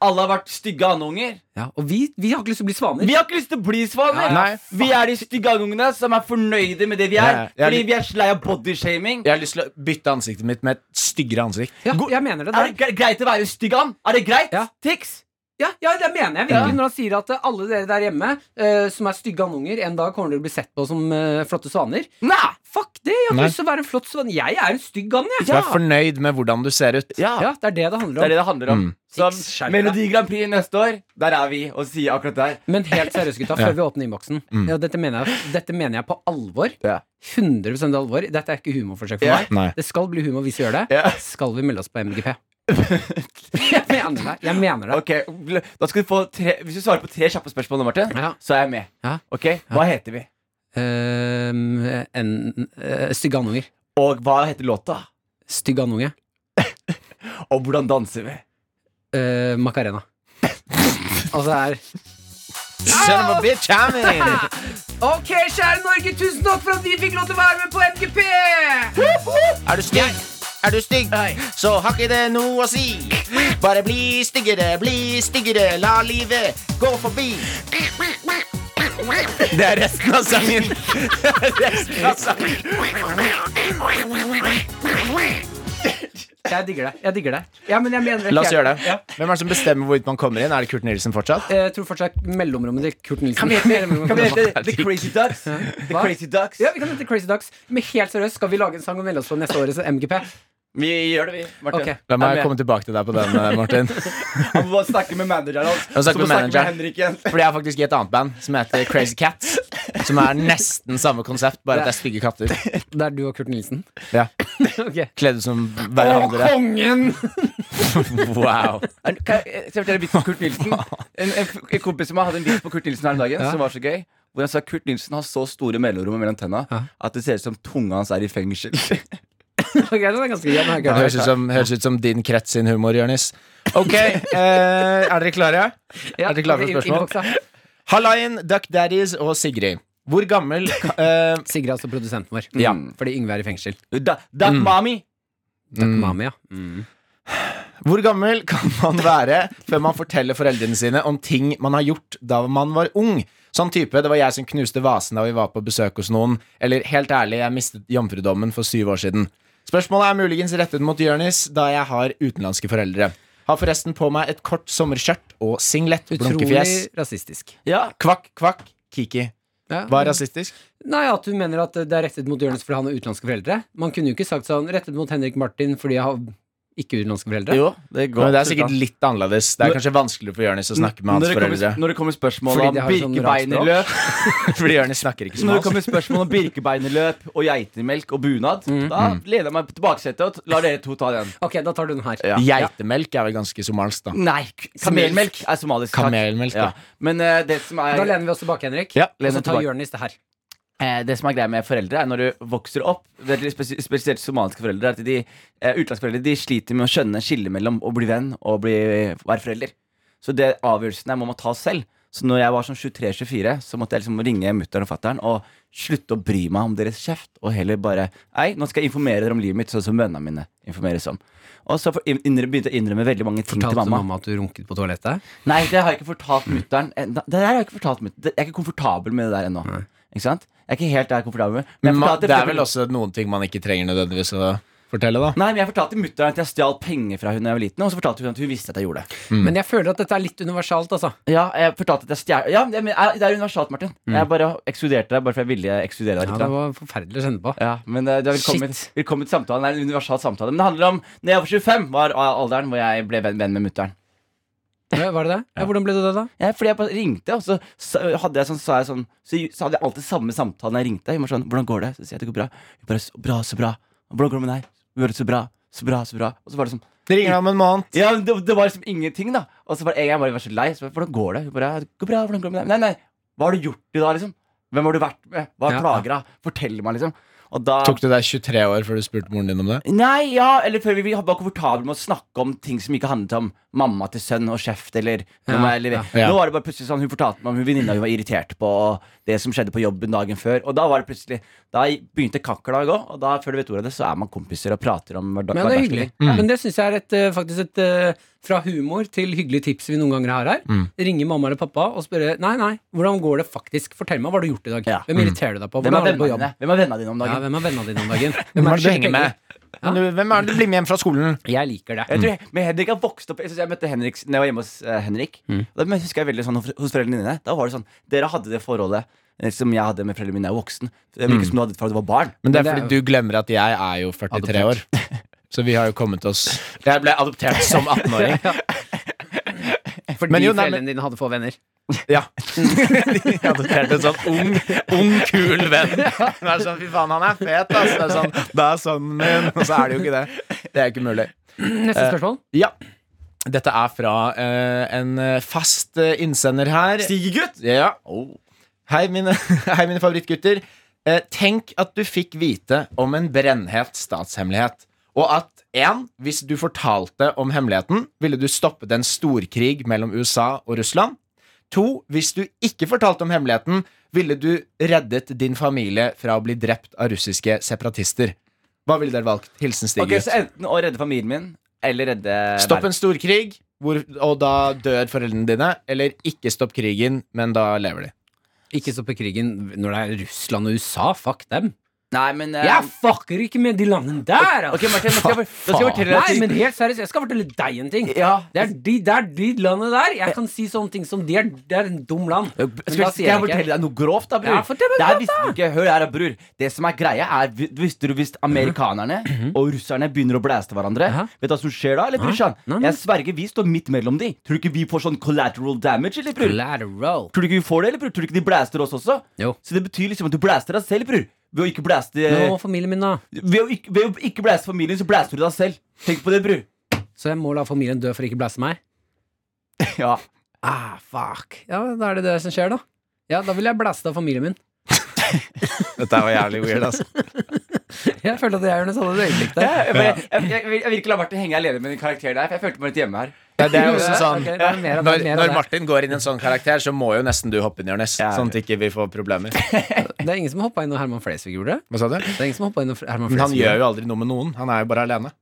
Speaker 3: Alle har vært stygge andunger.
Speaker 2: Ja, og vi, vi har ikke lyst til å bli svaner.
Speaker 3: Vi har ikke lyst til å bli svaner.
Speaker 4: Nei.
Speaker 3: Vi er de stygge andungene som er fornøyde med det vi er.
Speaker 4: Ja, ja.
Speaker 3: Fordi vi er så lei av bodyshaming.
Speaker 4: Jeg har lyst til å bytte ansiktet mitt med et styggere ansikt.
Speaker 2: Ja, jeg mener det.
Speaker 3: Er det greit å være stygg and? Er det greit?
Speaker 2: Ja.
Speaker 3: Tix?
Speaker 2: Ja, ja, det mener jeg virkelig
Speaker 3: Ja.
Speaker 2: når han sier at eh, alle dere der hjemme eh, som er stygge andunger, en dag kommer dere til å bli sett på som eh, flotte svaner.
Speaker 3: Nei.
Speaker 2: Fuck det! Jeg har
Speaker 4: Nei.
Speaker 2: lyst til å være en flott svan. Jeg er en stygg and, jeg.
Speaker 4: Du er fornøyd med hvordan du ser ut.
Speaker 3: Ja.
Speaker 2: Ja, det er det det handler
Speaker 3: Det er
Speaker 2: om.
Speaker 3: det det handler om.
Speaker 4: Mm.
Speaker 3: Så
Speaker 2: skjerp deg.
Speaker 3: Melodi Grand Prix neste år, der er vi og sier akkurat det her.
Speaker 2: Men helt seriøst, gutta, før vi åpner innboksen. Ja, dette, mener jeg, dette mener jeg på alvor.
Speaker 3: Ja.
Speaker 2: 100 alvor. Dette er ikke humorforsøk for
Speaker 3: Ja.
Speaker 2: meg.
Speaker 4: Nei.
Speaker 2: Det skal bli humor hvis vi gjør det.
Speaker 3: Ja.
Speaker 2: Skal vi melde oss på MGP? Jeg mener det. Jeg mener det.
Speaker 3: Ok, da skal du få tre Hvis du svarer på tre kjappe spørsmål, nå, Martin,
Speaker 2: Ja.
Speaker 3: så er jeg med.
Speaker 2: Ja.
Speaker 3: Ok, Hva heter vi?
Speaker 2: Ehm, en uh, Stygge andunger.
Speaker 3: Og hva heter låta?
Speaker 2: Stygg andunge.
Speaker 3: Og hvordan danser vi?
Speaker 2: Uh, Macarena. Og så er
Speaker 4: Son of a bitch, I'm in.
Speaker 2: Ok, kjære Norge, tusen takk for at vi fikk lov til å være med på MGP!
Speaker 4: Er du stygg? Er du stygg? Så har ikke det noe å si. Bare bli styggere, bli styggere, la livet gå forbi. Det er resten av sangen. resten av sangen.
Speaker 2: Jeg digger det. jeg digger det Ja, men jeg mener det
Speaker 4: La oss gjøre det.
Speaker 2: Ja.
Speaker 4: Hvem er det som bestemmer hvorvidt man kommer inn? Er det Kurt Nilsen fortsatt?
Speaker 2: Jeg tror fortsatt mellomrommet til Kurt Nilsen.
Speaker 3: Kan vi hete,
Speaker 2: Mellomrommet
Speaker 3: The Crazy Ducks? The Crazy Ducks
Speaker 2: Ja, vi kan hete Crazy Ducks. Men helt seriøst, skal vi lage en sang oss på neste årets MGP?
Speaker 3: Vi gjør det, vi. Martin.
Speaker 2: Okay.
Speaker 4: La meg komme tilbake til deg på den, eh, Martin.
Speaker 3: Han må bare snakke med manageren hans. Så må snakke
Speaker 4: med
Speaker 3: Henrik igjen.
Speaker 4: Fordi jeg er faktisk i et annet band som heter Crazy Cats. Som er nesten samme konsept, bare at det er stygge katter.
Speaker 2: Det er du og Kurt Nilsen?
Speaker 4: Ja.
Speaker 2: Okay.
Speaker 4: Kledd som hverandre.
Speaker 2: kongen!
Speaker 4: Wow.
Speaker 3: Kan jeg skal jeg fortelle en vits på Kurt Nilsen? En, en, en kompis som hadde en vits på Kurt Nilsen her om dagen
Speaker 2: Ja.
Speaker 3: som var så gøy. Hvor han sa Kurt Nilsen har så store mellomrom mellom tenna
Speaker 2: Ja.
Speaker 3: at det ser ut som tunga hans er i fengsel.
Speaker 2: ok, den er ganske gøy. den har jeg ikke
Speaker 4: Det høres ut som, høres ut som din krets sin humor, Jonis. Ok, eh, er dere klare?
Speaker 2: Ja,
Speaker 4: Er dere klare for spørsmål?
Speaker 2: innboksa.
Speaker 4: Duck Daddies og Sigrid. Hvor gammel eh,
Speaker 2: Sigrid altså produsenten vår.
Speaker 4: Ja.
Speaker 2: Fordi Yngve er i fengsel.
Speaker 3: Da, duck
Speaker 4: Mm.
Speaker 3: mami!
Speaker 2: Duck
Speaker 4: Mm.
Speaker 2: mami, ja.
Speaker 4: Hvor gammel kan man være før man forteller foreldrene sine om ting man har gjort da man var ung? Sånn type 'det var jeg som knuste vasen da vi var på besøk hos noen', eller 'helt ærlig, jeg mistet jomfrudommen for syv år siden'. Spørsmålet er muligens rettet mot Jonis, da jeg har utenlandske foreldre. Har forresten på meg et kort sommerskjørt og singlet.
Speaker 2: Utrolig rasistisk.
Speaker 3: Ja.
Speaker 4: Kvakk, kvakk, Kiki.
Speaker 2: Ja.
Speaker 4: Hva er rasistisk?
Speaker 2: Nei, At du mener at det er rettet mot Jonis fordi han har utenlandske foreldre? Man kunne jo ikke sagt sånn rettet mot Henrik Martin fordi har ikke utenlandske foreldre.
Speaker 3: Jo, det går.
Speaker 4: Men det er sikkert litt annerledes. Det er kanskje vanskeligere for Jonis å snakke med hans
Speaker 3: når det, kommer,
Speaker 4: foreldre.
Speaker 3: når det kommer spørsmål om
Speaker 2: sånn
Speaker 3: birkebeinerløp
Speaker 4: Fordi Jonis snakker ikke som
Speaker 3: Når det kommer spørsmål om birkebeinerløp og geitemelk og bunad,
Speaker 2: Mm.
Speaker 3: da leder jeg meg på tilbakesetet og lar dere to ta den.
Speaker 2: Ok, da tar du den her.
Speaker 3: Ja.
Speaker 4: Geitemelk er vel ganske somalsk, da.
Speaker 3: Nei, kamelmelk er somalisk. takk.
Speaker 4: Kamelmelk,
Speaker 3: Ja. Men uh, det som er
Speaker 2: Da lener vi oss tilbake, Henrik.
Speaker 4: Ja,
Speaker 2: Og så tar. Jonis det her.
Speaker 3: Eh, det som er greia med foreldre, er når du vokser opp er Spesielt somaliske foreldre. At de, eh, foreldre de sliter med å skjønne skillet mellom å bli venn og bli, være forelder. Så det avgjørelsen der må man ta selv. Så når jeg var sånn 23-24, så måtte jeg liksom ringe mutter'n og fatter'n og slutte å bry meg om deres kjeft, og heller bare Nei, nå skal jeg informere dere om livet mitt, sånn som vennene mine informeres om. Og så begynte jeg å innrømme veldig mange ting
Speaker 2: Fortalte
Speaker 3: til mamma.
Speaker 2: mamma at du runket på toalettet?
Speaker 3: Nei, det har jeg ikke fortalt mutter'n. Eh. Jeg er ikke komfortabel med det der ennå. Ikke sant? Jeg er ikke helt der komfortabel med Men fortalte-
Speaker 4: Det er vel også noen ting man ikke trenger nødvendigvis å fortelle, da.
Speaker 3: Nei, men jeg fortalte mutter'n at jeg stjal penger fra hun da jeg var liten, og så fortalte hun at hun visste at jeg gjorde det.
Speaker 4: Mm.
Speaker 2: Men jeg føler at dette er litt universalt, altså.
Speaker 3: Ja, jeg fortalte at jeg stjal Ja, det, men, det er universalt, Martin. Jeg bare ekskluderte deg bare for jeg ville ekskludere deg
Speaker 2: Ja, det var forferdelig å kjenne på.
Speaker 3: Ja, men eh, det er velkommen, velkommen til samtalen. Det er en universal samtale. Men det handler om Når jeg var 25, var alderen hvor jeg ble venn med mutter'n.
Speaker 2: Ja, Var det det? Ja, hvordan ble du det, da?
Speaker 3: Ja, fordi jeg bare ringte, og så hadde jeg sånn, så, jeg sånn Så, så hadde jeg alltid samme samtale når jeg ringte. Hun var sånn 'Hvordan går det?' Så sier jeg det går bra. Bare 'Så bra, så bra'. 'Hvordan går det med deg?' Hun gjør det så bra, så bra, så bra. Og så var det sånn
Speaker 4: Det ringer om en måned.
Speaker 3: Ja, det, det var liksom ingenting, da. Og så bare en gang bare var så lei. Så, 'Hvordan går det?' Hun bare går bra, hvordan går det med deg?' Nei, nei. Hva har du gjort i dag, liksom? Hvem har du vært med? Hva
Speaker 2: Ja,
Speaker 3: plager deg? Fortell meg, liksom. Og da
Speaker 4: Tok det deg 23 år før du spurte moren din om det?
Speaker 3: Nei, ja, eller før vi vi var komfortable med å snakke om ting som ikke handlet om mamma til sønn og kjeft, eller,
Speaker 2: Ja,
Speaker 3: eller
Speaker 2: ja.
Speaker 4: Ja.
Speaker 3: Nå var det bare plutselig sånn Hun fortalte meg om hun venninna hun var irritert på, og det som skjedde på jobben dagen før. Og da var det plutselig Da begynte kakla å gå, og da, før du vet ordet av det, så er man kompiser og prater om hverdag.
Speaker 2: Men det er hyggelig.
Speaker 3: hverdagsliv.
Speaker 2: Men det syns jeg er et, eh, faktisk et eh, fra humor til hyggelig tips vi noen ganger har her. Ringe mamma eller pappa og spørre Nei, nei, hvordan går det faktisk? Fortell meg hva du har gjort i dag.
Speaker 3: Ja.
Speaker 2: Hvem irriterer du deg på?
Speaker 3: Hvem
Speaker 2: Hvordan
Speaker 3: er vennene dine? Hvem er vennene dine om
Speaker 2: Ja,
Speaker 3: dagen?
Speaker 2: hvem er vennene dine om dagen?
Speaker 4: Hvem er det du henger med? Men du, hvem er det du blir med hjem fra skolen?
Speaker 2: Jeg liker det.
Speaker 3: Jeg tror jeg, men Henrik har vokst opp Jeg, synes jeg møtte Henrik Når jeg var hjemme hos eh, Henrik. Da husker jeg veldig sånn hos- hos foreldrene dine. Da var det sånn Dere hadde det forholdet eh, som jeg hadde med foreldrene mine. Jeg var voksen. Det virker som du hadde det fra du var barn.
Speaker 4: Men det er fordi du glemmer at jeg er jo 43 år. Så vi har jo kommet oss Jeg ble adoptert som 18-åring.
Speaker 2: Fordi
Speaker 4: Men jo, nei,
Speaker 2: foreldrene dine hadde få venner.
Speaker 4: Ja. De adopterte en sånn ung, ung, kul venn. Det er sånn, Fy faen, han er fet, ass. Det er sånn, det er sønnen min. Og så er det jo ikke det. Det er ikke mulig.
Speaker 2: Neste spørsmål.
Speaker 4: Ja. Dette er fra eh, en eh, fast eh, innsender her.
Speaker 3: Stigegutt!
Speaker 4: Ja. Hei, mine, hei, mine favorittgutter. Eh, tenk at du fikk vite om en brennhet statshemmelighet. Og at en, hvis du fortalte om hemmeligheten, ville du stoppet en storkrig mellom USA og Russland. To, hvis du ikke fortalte om hemmeligheten, ville du reddet din familie fra å bli drept av russiske separatister. Hva ville dere valgt? Hilsen Stig.
Speaker 3: Ok, Så enten å redde familien min, eller redde
Speaker 4: Stopp en storkrig, hvor, og da dør foreldrene dine. Eller ikke stopp krigen, men da lever de.
Speaker 2: Ikke stoppe krigen når det er Russland og USA. Fuck dem.
Speaker 3: Nei, men eh,
Speaker 2: Jeg fucker ikke med de landene der!
Speaker 3: Ok, Martin, nå skal jeg, skal jeg fortelle deg
Speaker 2: Nei, men helt seriøst, jeg skal fortelle deg en ting.
Speaker 3: Ja.
Speaker 2: Det er de, det er de landene der. Jeg kan si sånne ting som de er, det er en dum land. Men
Speaker 3: Skal,
Speaker 2: da
Speaker 3: skal
Speaker 2: sier
Speaker 3: jeg
Speaker 2: jeg
Speaker 3: fortelle
Speaker 2: ikke.
Speaker 3: deg noe grovt, da, bror?
Speaker 2: Ja, fortell meg
Speaker 3: det her
Speaker 2: grovt,
Speaker 3: visste du ikke. Hør her, da, bror. Det som er greia, er vi- Visste du hvis amerikanerne og russerne begynner å blæste hverandre?
Speaker 2: Mhm. Ja.
Speaker 3: Vet du hva som skjer da, eller, brorsan?
Speaker 2: Nei, nei.
Speaker 3: Jeg sverger, vi står midt mellom de. Tror du ikke vi får sånn collateral damage, eller, bror?
Speaker 2: Collateral.
Speaker 3: Tror du ikke vi får det, eller, bror? Tror du ikke de blæster oss også?
Speaker 2: Jo.
Speaker 3: Så det betyr liksom at du blæster deg selv, bror. Ved å ikke blæste
Speaker 2: Nå, familien min, da.
Speaker 3: ved, å ikke, ved å ikke blæste familien, så blæster du deg selv. Tenk på det, bror.
Speaker 2: Så jeg må la familien dø for å ikke blæste meg?
Speaker 3: Ja.
Speaker 2: Ah, fuck. Ja, da er det det som skjer, da. Ja, da vil jeg blæste av familien min.
Speaker 4: Dette var jævlig weird, altså.
Speaker 2: Jeg følte at jeg gjør noe sånt øyeblikk
Speaker 3: Jeg,
Speaker 2: der.
Speaker 3: jeg, jeg, jeg, jeg, vil- jeg vil ikke la Martin henge alene med den karakteren der, for jeg følte meg litt hjemme her.
Speaker 4: Ja, det er jo også sånn
Speaker 2: Ok, det er mer
Speaker 4: når,
Speaker 2: mer
Speaker 4: når. Martin går inn i en sånn karakter, så må jo nesten du hoppe inn, Jonis.
Speaker 3: Ja.
Speaker 4: Sånn at ikke vi får problemer.
Speaker 2: Det er ingen som hoppa inn når Herman Flesvig gjorde det.
Speaker 4: Hva sa du?
Speaker 2: Det er ingen som inn når Herman
Speaker 4: Men han gjør jo aldri noe med noen. Han er jo bare alene.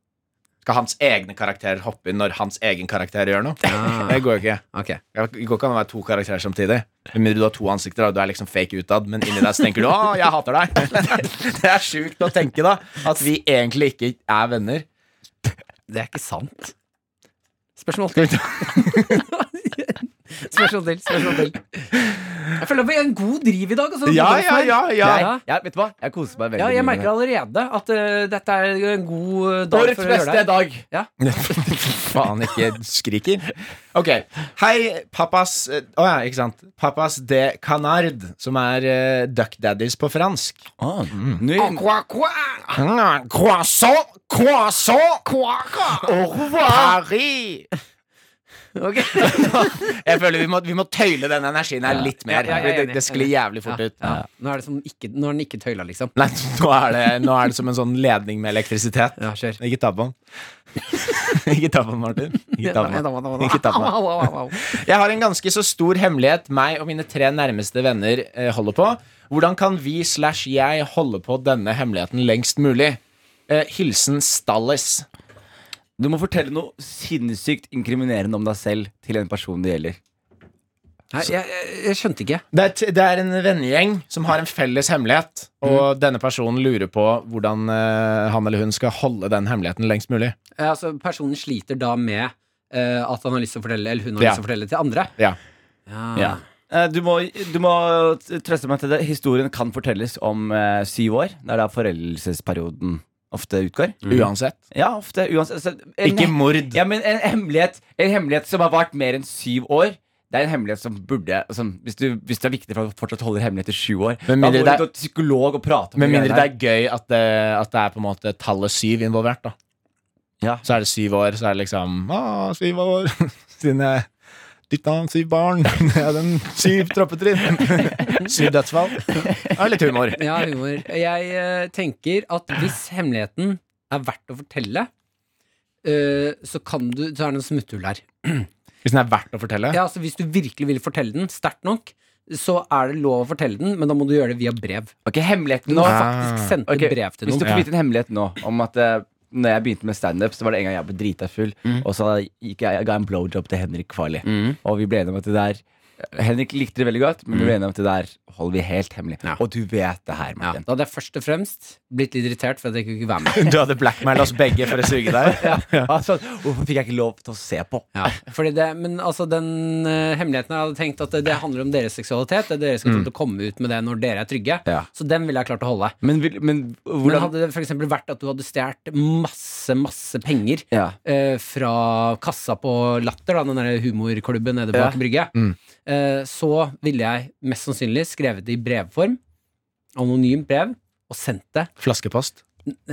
Speaker 4: Skal hans egne karakterer hoppe inn når hans egen karakter gjør noe?
Speaker 2: Ah,
Speaker 4: Det går jo ikke.
Speaker 2: Okay.
Speaker 4: Det går ikke an å være to karakterer samtidig. Med mindre du har to ansikter og du er liksom fake utad, men inni deg så tenker du 'Å, jeg hater deg'. Det er sjukt å tenke, da. At vi egentlig ikke er venner.
Speaker 2: Det er ikke sant. Spørsmål til. Spørsmål til. Spørsmål til. Jeg føler vi har en god driv i dag. Altså,
Speaker 4: Ja, ja, ja, ja.
Speaker 2: Ja.
Speaker 3: Ja, vet du hva? Jeg koser meg veldig
Speaker 2: Ja, jeg merker allerede at uh, dette er en god eh, dag
Speaker 3: Årets beste dag.
Speaker 2: Ja.
Speaker 4: Faen, ikke skriker. Ok. Hei, pappas Å ja, ikke sant. Pappas de Canard, som er uh, Duck Daddies på fransk.
Speaker 2: Mm.
Speaker 3: nå-
Speaker 4: Mm, Croissant, croissant, au revoir, Paris.
Speaker 2: Ok.
Speaker 4: Jeg føler vi må, vi må tøyle den energien her litt mer.
Speaker 2: Ja, ja,
Speaker 4: det, det sklir jævlig fort
Speaker 2: Ja,
Speaker 4: ut.
Speaker 2: ja. Nå er det som ikke, nå er den ikke tøyla, liksom.
Speaker 4: Nei, nå er, det, nå er det som en sånn ledning med elektrisitet.
Speaker 2: Ja, kjør.
Speaker 4: Ikke ta på den. Ikke ta på den, Martin. Ikke ta på den. Jeg har en ganske så stor hemmelighet meg og mine tre nærmeste venner eh, holder på. Hvordan kan vi slash jeg holde på denne hemmeligheten lengst mulig? Eh, hilsen Stallis.
Speaker 3: Du må fortelle noe sinnssykt inkriminerende om deg selv til en person det gjelder.
Speaker 2: Nei, jeg, jeg, jeg skjønte ikke.
Speaker 4: Det er, t- det er en vennegjeng som har en felles hemmelighet, og denne personen lurer på hvordan eh, han eller hun skal holde den hemmeligheten lengst mulig.
Speaker 2: Eh, Altså, personen sliter da med eh, at han har lyst til å fortelle Eller hun har
Speaker 4: Ja.
Speaker 2: lyst til å fortelle til andre.
Speaker 4: Ja.
Speaker 3: Ja. Eh, Du må, du må trøste meg til det. Historien kan fortelles om eh, syv år. Det er da foreldelsesperioden ofte utgår.
Speaker 4: Uansett.
Speaker 3: Ja, ofte. Uansett. Altså, en,
Speaker 4: Ikke mord.
Speaker 3: Ja, men en hemmelighet, en hemmelighet som har vart mer enn syv år. Det er en hemmelighet som burde altså, hvis, du, hvis det er viktig for å fortsatt holde hemmelighet i sju år, Med
Speaker 4: mindre
Speaker 3: du
Speaker 4: det er-
Speaker 3: psykolog og prate om
Speaker 4: Med mindre det er gøy at det, at det er på en måte tallet syv involvert. da
Speaker 3: Ja.
Speaker 4: Så er det syv år, så er det liksom ah, Syv år siden jeg dytta syv barn. Det er den syv trappetrinn. syv dødsfall. Det er litt humor.
Speaker 2: Ja, humor. Jeg eh, tenker at hvis hemmeligheten er verdt å fortelle, eh, så kan du Så er det en smutthull her.
Speaker 4: Hvis den er verdt å fortelle.
Speaker 2: Ja, altså Hvis du virkelig vil fortelle den sterkt nok, så er det lov å fortelle den, men da må du gjøre det via brev.
Speaker 3: Ok, hemmeligheten
Speaker 2: Du
Speaker 3: nå
Speaker 2: må
Speaker 4: Ah.
Speaker 2: faktisk sende
Speaker 3: okay,
Speaker 2: brev til noen.
Speaker 3: Hvis du får vite en hemmelighet nå om at eh, Når jeg begynte med standup, så var det en gang jeg ble drita full, og så gikk jeg, jeg ga en blowjob til Henrik Farley.
Speaker 2: Mm.
Speaker 3: Og vi ble enige om at det der Henrik likte det veldig godt, men vi ble enige om at det der holder vi helt hemmelig.
Speaker 2: Ja.
Speaker 3: Og du vet det her,
Speaker 2: Ja,
Speaker 3: Martin.
Speaker 2: da hadde jeg først og fremst blitt litt irritert for at jeg ikke kunne være med.
Speaker 4: Du hadde blackmail oss begge for å suge deg.
Speaker 3: Altså, hvorfor fikk jeg ikke lov til å se på?
Speaker 2: Ja, fordi det, men altså den uh, hemmeligheten Jeg hadde tenkt at det, det handler om deres seksualitet. Det er Dere skal til å komme ut med det når dere er trygge.
Speaker 3: Ja.
Speaker 2: Så den ville jeg klart å holde.
Speaker 3: Men, vil- men
Speaker 2: Men
Speaker 3: hvordan
Speaker 2: hadde det for eksempel vært at du hadde stjålet masse, masse penger
Speaker 3: ja.
Speaker 2: eh, fra kassa på Latter, da, den der humorklubben nede bak
Speaker 3: Ja.
Speaker 2: brygge,
Speaker 4: Mm.
Speaker 2: Eh, så ville jeg mest sannsynlig skrevet det i brevform, anonymt brev, og sendt det
Speaker 4: Flaskepost.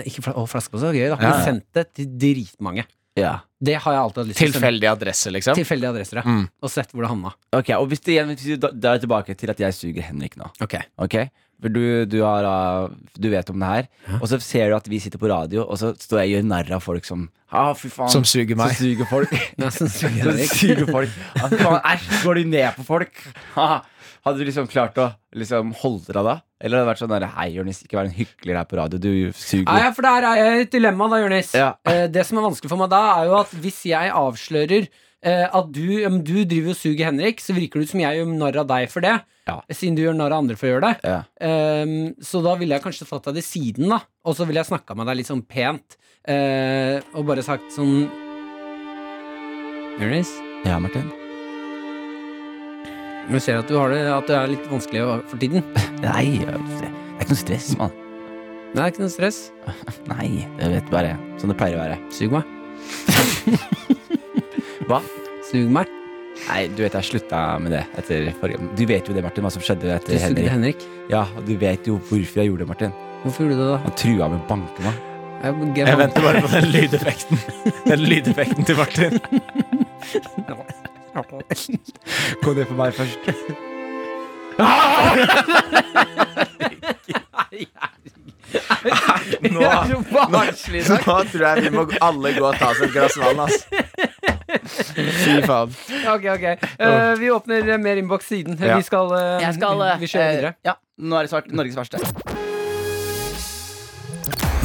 Speaker 2: Ikke fl flaskepost, er gøy, da.
Speaker 4: Ja,
Speaker 2: Men sendt det til dritmange.
Speaker 3: ja.
Speaker 2: Det har jeg alltid hatt lyst til. Tilfeldige
Speaker 4: adresser, adresse, liksom.
Speaker 2: Tilfeldige adresser, ja.
Speaker 4: Mm.
Speaker 2: Og sett hvor det havna.
Speaker 3: Ok, og hvis, det igjen, hvis da- jeg tilbake til at jeg suger Henrik nå
Speaker 2: Ok.
Speaker 3: Ok? For du, du, har, uh, du vet om det her. Og så ser du at vi sitter på radio, og så står jeg og gjør narr av folk som ah, fy faen,
Speaker 4: Som suger meg.
Speaker 3: Som suger folk.
Speaker 2: Ja, som suger
Speaker 3: som suger folk. Ah, fy faen, Æsj, går du ned på folk? Hadde du liksom klart å liksom holde deg da? Eller hadde det vært sånn der, hei, Jonis, ikke vær en hykler her på radio. Du suger.
Speaker 2: Nei, ja, for der er et dilemma, da, Jonis.
Speaker 3: Ja.
Speaker 2: Eh, det som er vanskelig for meg da, er jo at hvis jeg avslører eh, at du, om du driver og suger Henrik, så virker det ut som jeg gjør narr av deg for det.
Speaker 3: Ja.
Speaker 2: Siden du gjør narr av andre for å gjøre det.
Speaker 3: Ja.
Speaker 2: Um, så da ville jeg kanskje tatt deg til siden, da. Og så ville jeg snakka med deg litt sånn pent. Uh, og bare sagt sånn Jonis,
Speaker 3: ja, Martin.
Speaker 2: jeg ser at du har det At det er litt vanskelig for tiden.
Speaker 3: Nei, det er ikke noe stress, mann.
Speaker 2: Det er ikke noe stress.
Speaker 3: Nei, jeg vet bare sånn det pleier å være.
Speaker 2: Sug meg.
Speaker 3: Hva?
Speaker 2: Sug meg.
Speaker 3: Nei, du vet jeg slutta med det etter forrige Du vet jo det, Martin, hva som skjedde etter
Speaker 2: du
Speaker 3: Henrik.
Speaker 2: Henrik.
Speaker 3: Ja, og du vet jo hvorfor jeg gjorde det, Martin.
Speaker 2: Hvorfor gjorde du det, da?
Speaker 3: Han trua med å banke meg.
Speaker 2: Jeg,
Speaker 4: Jeg venter bare på den lydeffekten. Den lydeffekten til Martin.
Speaker 3: Gå ned på meg først.
Speaker 4: Nå, nå, nå tror jeg vi må alle gå og ta oss et glass vann, ass. Fy faen.
Speaker 2: Ok, ok. Uh, vi åpner mer innboks siden.
Speaker 4: Ja.
Speaker 2: Vi skal, uh,
Speaker 3: Jeg skal uh,
Speaker 2: Vi kjører videre.
Speaker 3: Ja, nå er det svart Norges verste.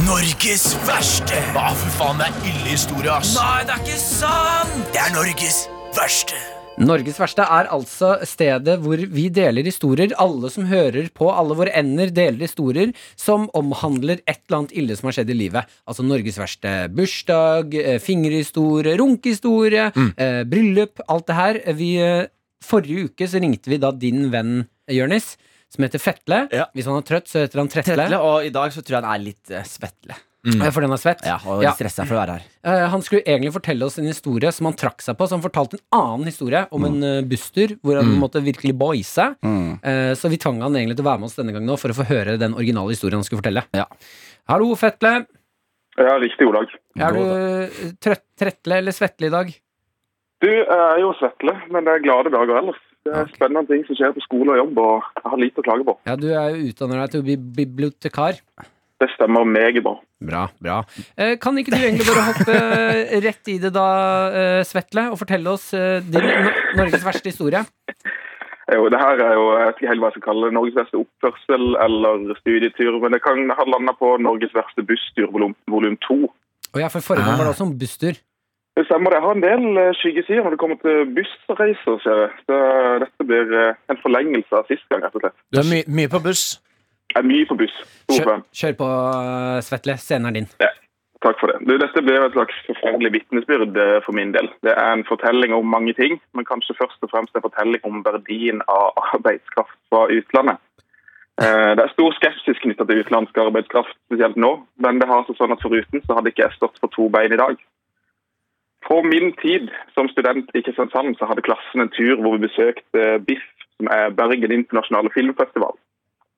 Speaker 6: Norges verste. Hva for faen, det er ille historie, ass. Nei, det er ikke sant! Det er Norges verste.
Speaker 2: Norges verste er altså stedet hvor vi deler historier. Alle som hører på, alle våre ender deler historier som omhandler et eller annet ille som har skjedd i livet. Altså Norges verste bursdag, eh, fingerhistorie, runkehistorie, eh, bryllup, alt det her. Vi, eh, forrige uke så ringte vi da din venn Jørnis, som heter Fetle.
Speaker 3: Ja.
Speaker 2: Hvis han er trøtt, så heter han Tretle.
Speaker 3: Tetle, og i dag så tror jeg han er litt uh, svettle.
Speaker 2: Eh, For den er svett.
Speaker 3: Ja, og
Speaker 2: Ja.
Speaker 3: stressa for å være her.
Speaker 2: Eh, han skulle egentlig fortelle oss en historie som han trakk seg på. Så han fortalte en annen historie om en uh, busstur hvor han måtte virkelig boise.
Speaker 3: Mm.
Speaker 2: Eh, så vi tvang han egentlig til å være med oss denne gangen nå for å få høre den originale historien han skulle fortelle.
Speaker 3: Ja.
Speaker 2: Hallo, Fetle.
Speaker 7: Ja, riktig, Olag.
Speaker 2: Er du uh, trøtt, trettle eller svettle i dag?
Speaker 7: Du er jo svettle, men det er glade dager ellers. Det er spennende ting som skjer på skole og jobb, og jeg har lite å klage på.
Speaker 2: Ja, du er jo utdanner deg til å bli bibliotekar.
Speaker 7: Det stemmer meget bra.
Speaker 2: Bra, bra. Eh, kan ikke du egentlig bare hoppe eh, rett i det da, eh, Svetle, og fortelle oss eh, din Norges verste historie?
Speaker 7: Jo, det her er jo, jeg vet ikke helt hva jeg skal kalle det, Norges verste oppførsel eller studietur, men det kan ha landa på Norges verste busstur volum, volum 2.
Speaker 2: Og ja, for forrige gang var det også en busstur.
Speaker 7: Det stemmer, det. Jeg har en del skyggesider når det kommer til bussreiser, ser jeg. Så dette blir en forlengelse av sist gang, rett og slett.
Speaker 4: Du er my mye på buss.
Speaker 7: Jeg er mye på buss.
Speaker 2: Kjør, kjør på, eh, Svetle. Scenen er din.
Speaker 7: Takk for det. Du, dette blir et slags forferdelig vitnesbyrd eh, for min del. Det er en fortelling om mange ting, men kanskje først og fremst en fortelling om verdien av arbeidskraft fra utlandet. Eh, Det er stor skepsis knytta til utenlandsk arbeidskraft, spesielt nå. Men det har seg sånn at foruten så hadde ikke jeg stått på to bein i dag. På min tid som student i Kristiansand så hadde klassen en tur hvor vi besøkte BIFF, som er Bergen internasjonale filmfestival.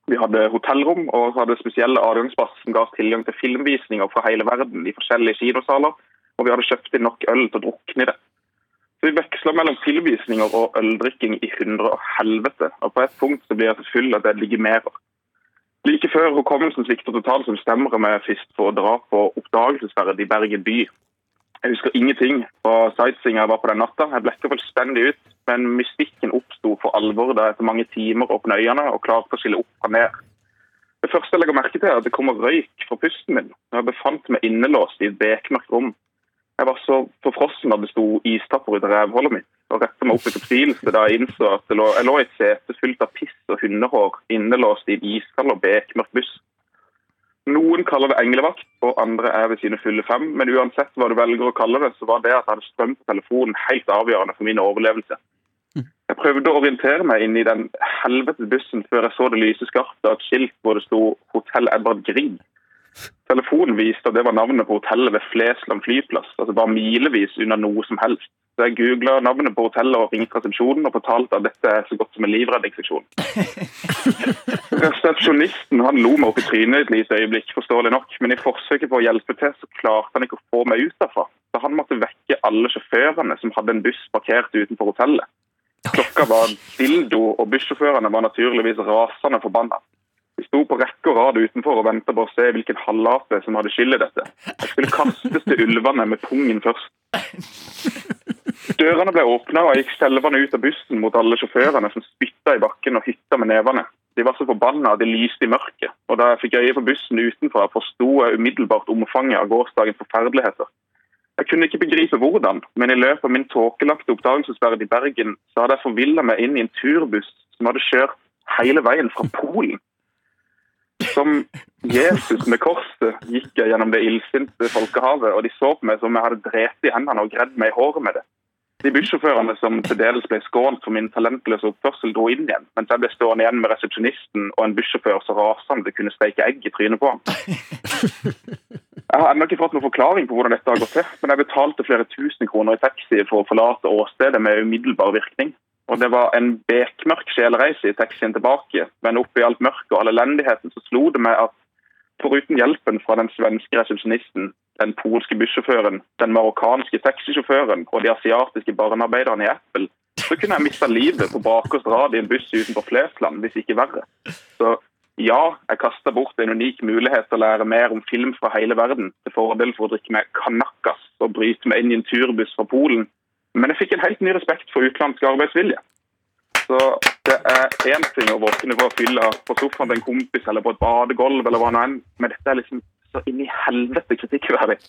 Speaker 7: Vi hadde hotellrom og så hadde spesielle adgangspass som ga oss tilgang til filmvisninger fra hele verden i forskjellige kinosaler, og vi hadde kjøpt inn nok øl til å drukne i det. Så Vi veksla mellom filmvisninger og øldrikking i hundre og helvete, og på et punkt så blir jeg så full at jeg legitimerer. Like før hukommelsen svikter totalt, så bestemmer jeg først for å dra på oppdagelsesferd i Bergen by. Jeg husker ingenting fra sightseeinga jeg var på den natta. Jeg blekka fullstendig ut, men mystikken oppsto for alvor da jeg etter mange timer åpna øynene og klarte å skille opp fra ned. Det første jeg legger merke til, er at det kommer røyk fra pusten min. Jeg befant meg innelåst i et bekmørkt rom. Jeg var så forfrossen at det sto istapper ut av rævhullet mitt, og retta meg opp i fortvilelse da jeg innså at jeg lå i et sete fylt av piss og hundehår, innelåst i en iskald og bekmørk buss. Noen kaller det englevakt, og andre er ved sine fulle fem. Men uansett hva du velger å kalle det, så var det at jeg hadde strøm på telefonen helt avgjørende for min overlevelse. Jeg prøvde å orientere meg inn i den helvetes bussen før jeg så det lyse skarpt av et skilt hvor det sto 'Hotell Edvard Grieg'. Telefonen viste at det var navnet på hotellet ved Flesland flyplass, altså bare milevis unna noe som helst. Så jeg googla navnet på hotellet og ringte resepsjonen og fortalte at dette er så godt som en livredningsseksjon. Resepsjonisten han lo meg opp i trynet et lite øyeblikk, forståelig nok, men i forsøket på å hjelpe til, så klarte han ikke å få meg ut derfra. Så han måtte vekke alle sjåførene som hadde en buss parkert utenfor hotellet. Klokka var dildo, og bussjåførene var naturligvis rasende forbanna. De sto på rekke og rad utenfor og ventet på å se hvilken halvlate som hadde skyld i dette. Jeg skulle kastes til ulvene med pungen først. Dørene ble åpna, og jeg gikk skjelvende ut av bussen mot alle sjåførene som spytta i bakken og hytta med nevene. De var så forbanna at de lyste i mørket, og da jeg fikk øye på bussen utenfra, forsto jeg umiddelbart omfanget av gårsdagens forferdeligheter. Jeg kunne ikke begripe hvordan, men i løpet av min tåkelagte oppdagelsesferd i Bergen, så hadde jeg forvilla meg inn i en turbuss som hadde kjørt hele veien fra Polen. Som Jesus med korset gikk jeg gjennom det illsinte folkehavet, og de så på meg som jeg hadde drept i hendene og gredd meg i håret med det. De bussjåførene som til dels ble skånt for min talentløse oppførsel, dro inn igjen, mens jeg ble stående igjen med resepsjonisten og en bussjåfør så rasende kunne steike egg i trynet på ham. Jeg har ennå ikke fått noen forklaring på hvordan dette har gått til, men jeg betalte flere tusen kroner i taxi for å forlate åstedet med umiddelbar virkning. Og det var en bekmørk sjelereise i taxien tilbake, men oppi alt mørket og all elendigheten så slo det meg at foruten hjelpen fra den svenske resepsjonisten, den polske bussjåføren, den marokkanske taxisjåføren og de asiatiske barnearbeiderne i Apple, så kunne jeg mista livet på bakerste rad i en buss utenfor Flesland, hvis ikke verre. Så ja, jeg kasta bort en unik mulighet til å lære mer om film fra hele verden, til fordel for å drikke med kanakas og bryte meg inn i en turbuss fra Polen. Men jeg fikk en helt ny respekt for utenlandsk arbeidsvilje. Så det er én ting å våkne på fylla på sofaen til en kompis eller på et badegulv, eller hva nå enn, men dette er liksom så inn i helvete kritikkverdig.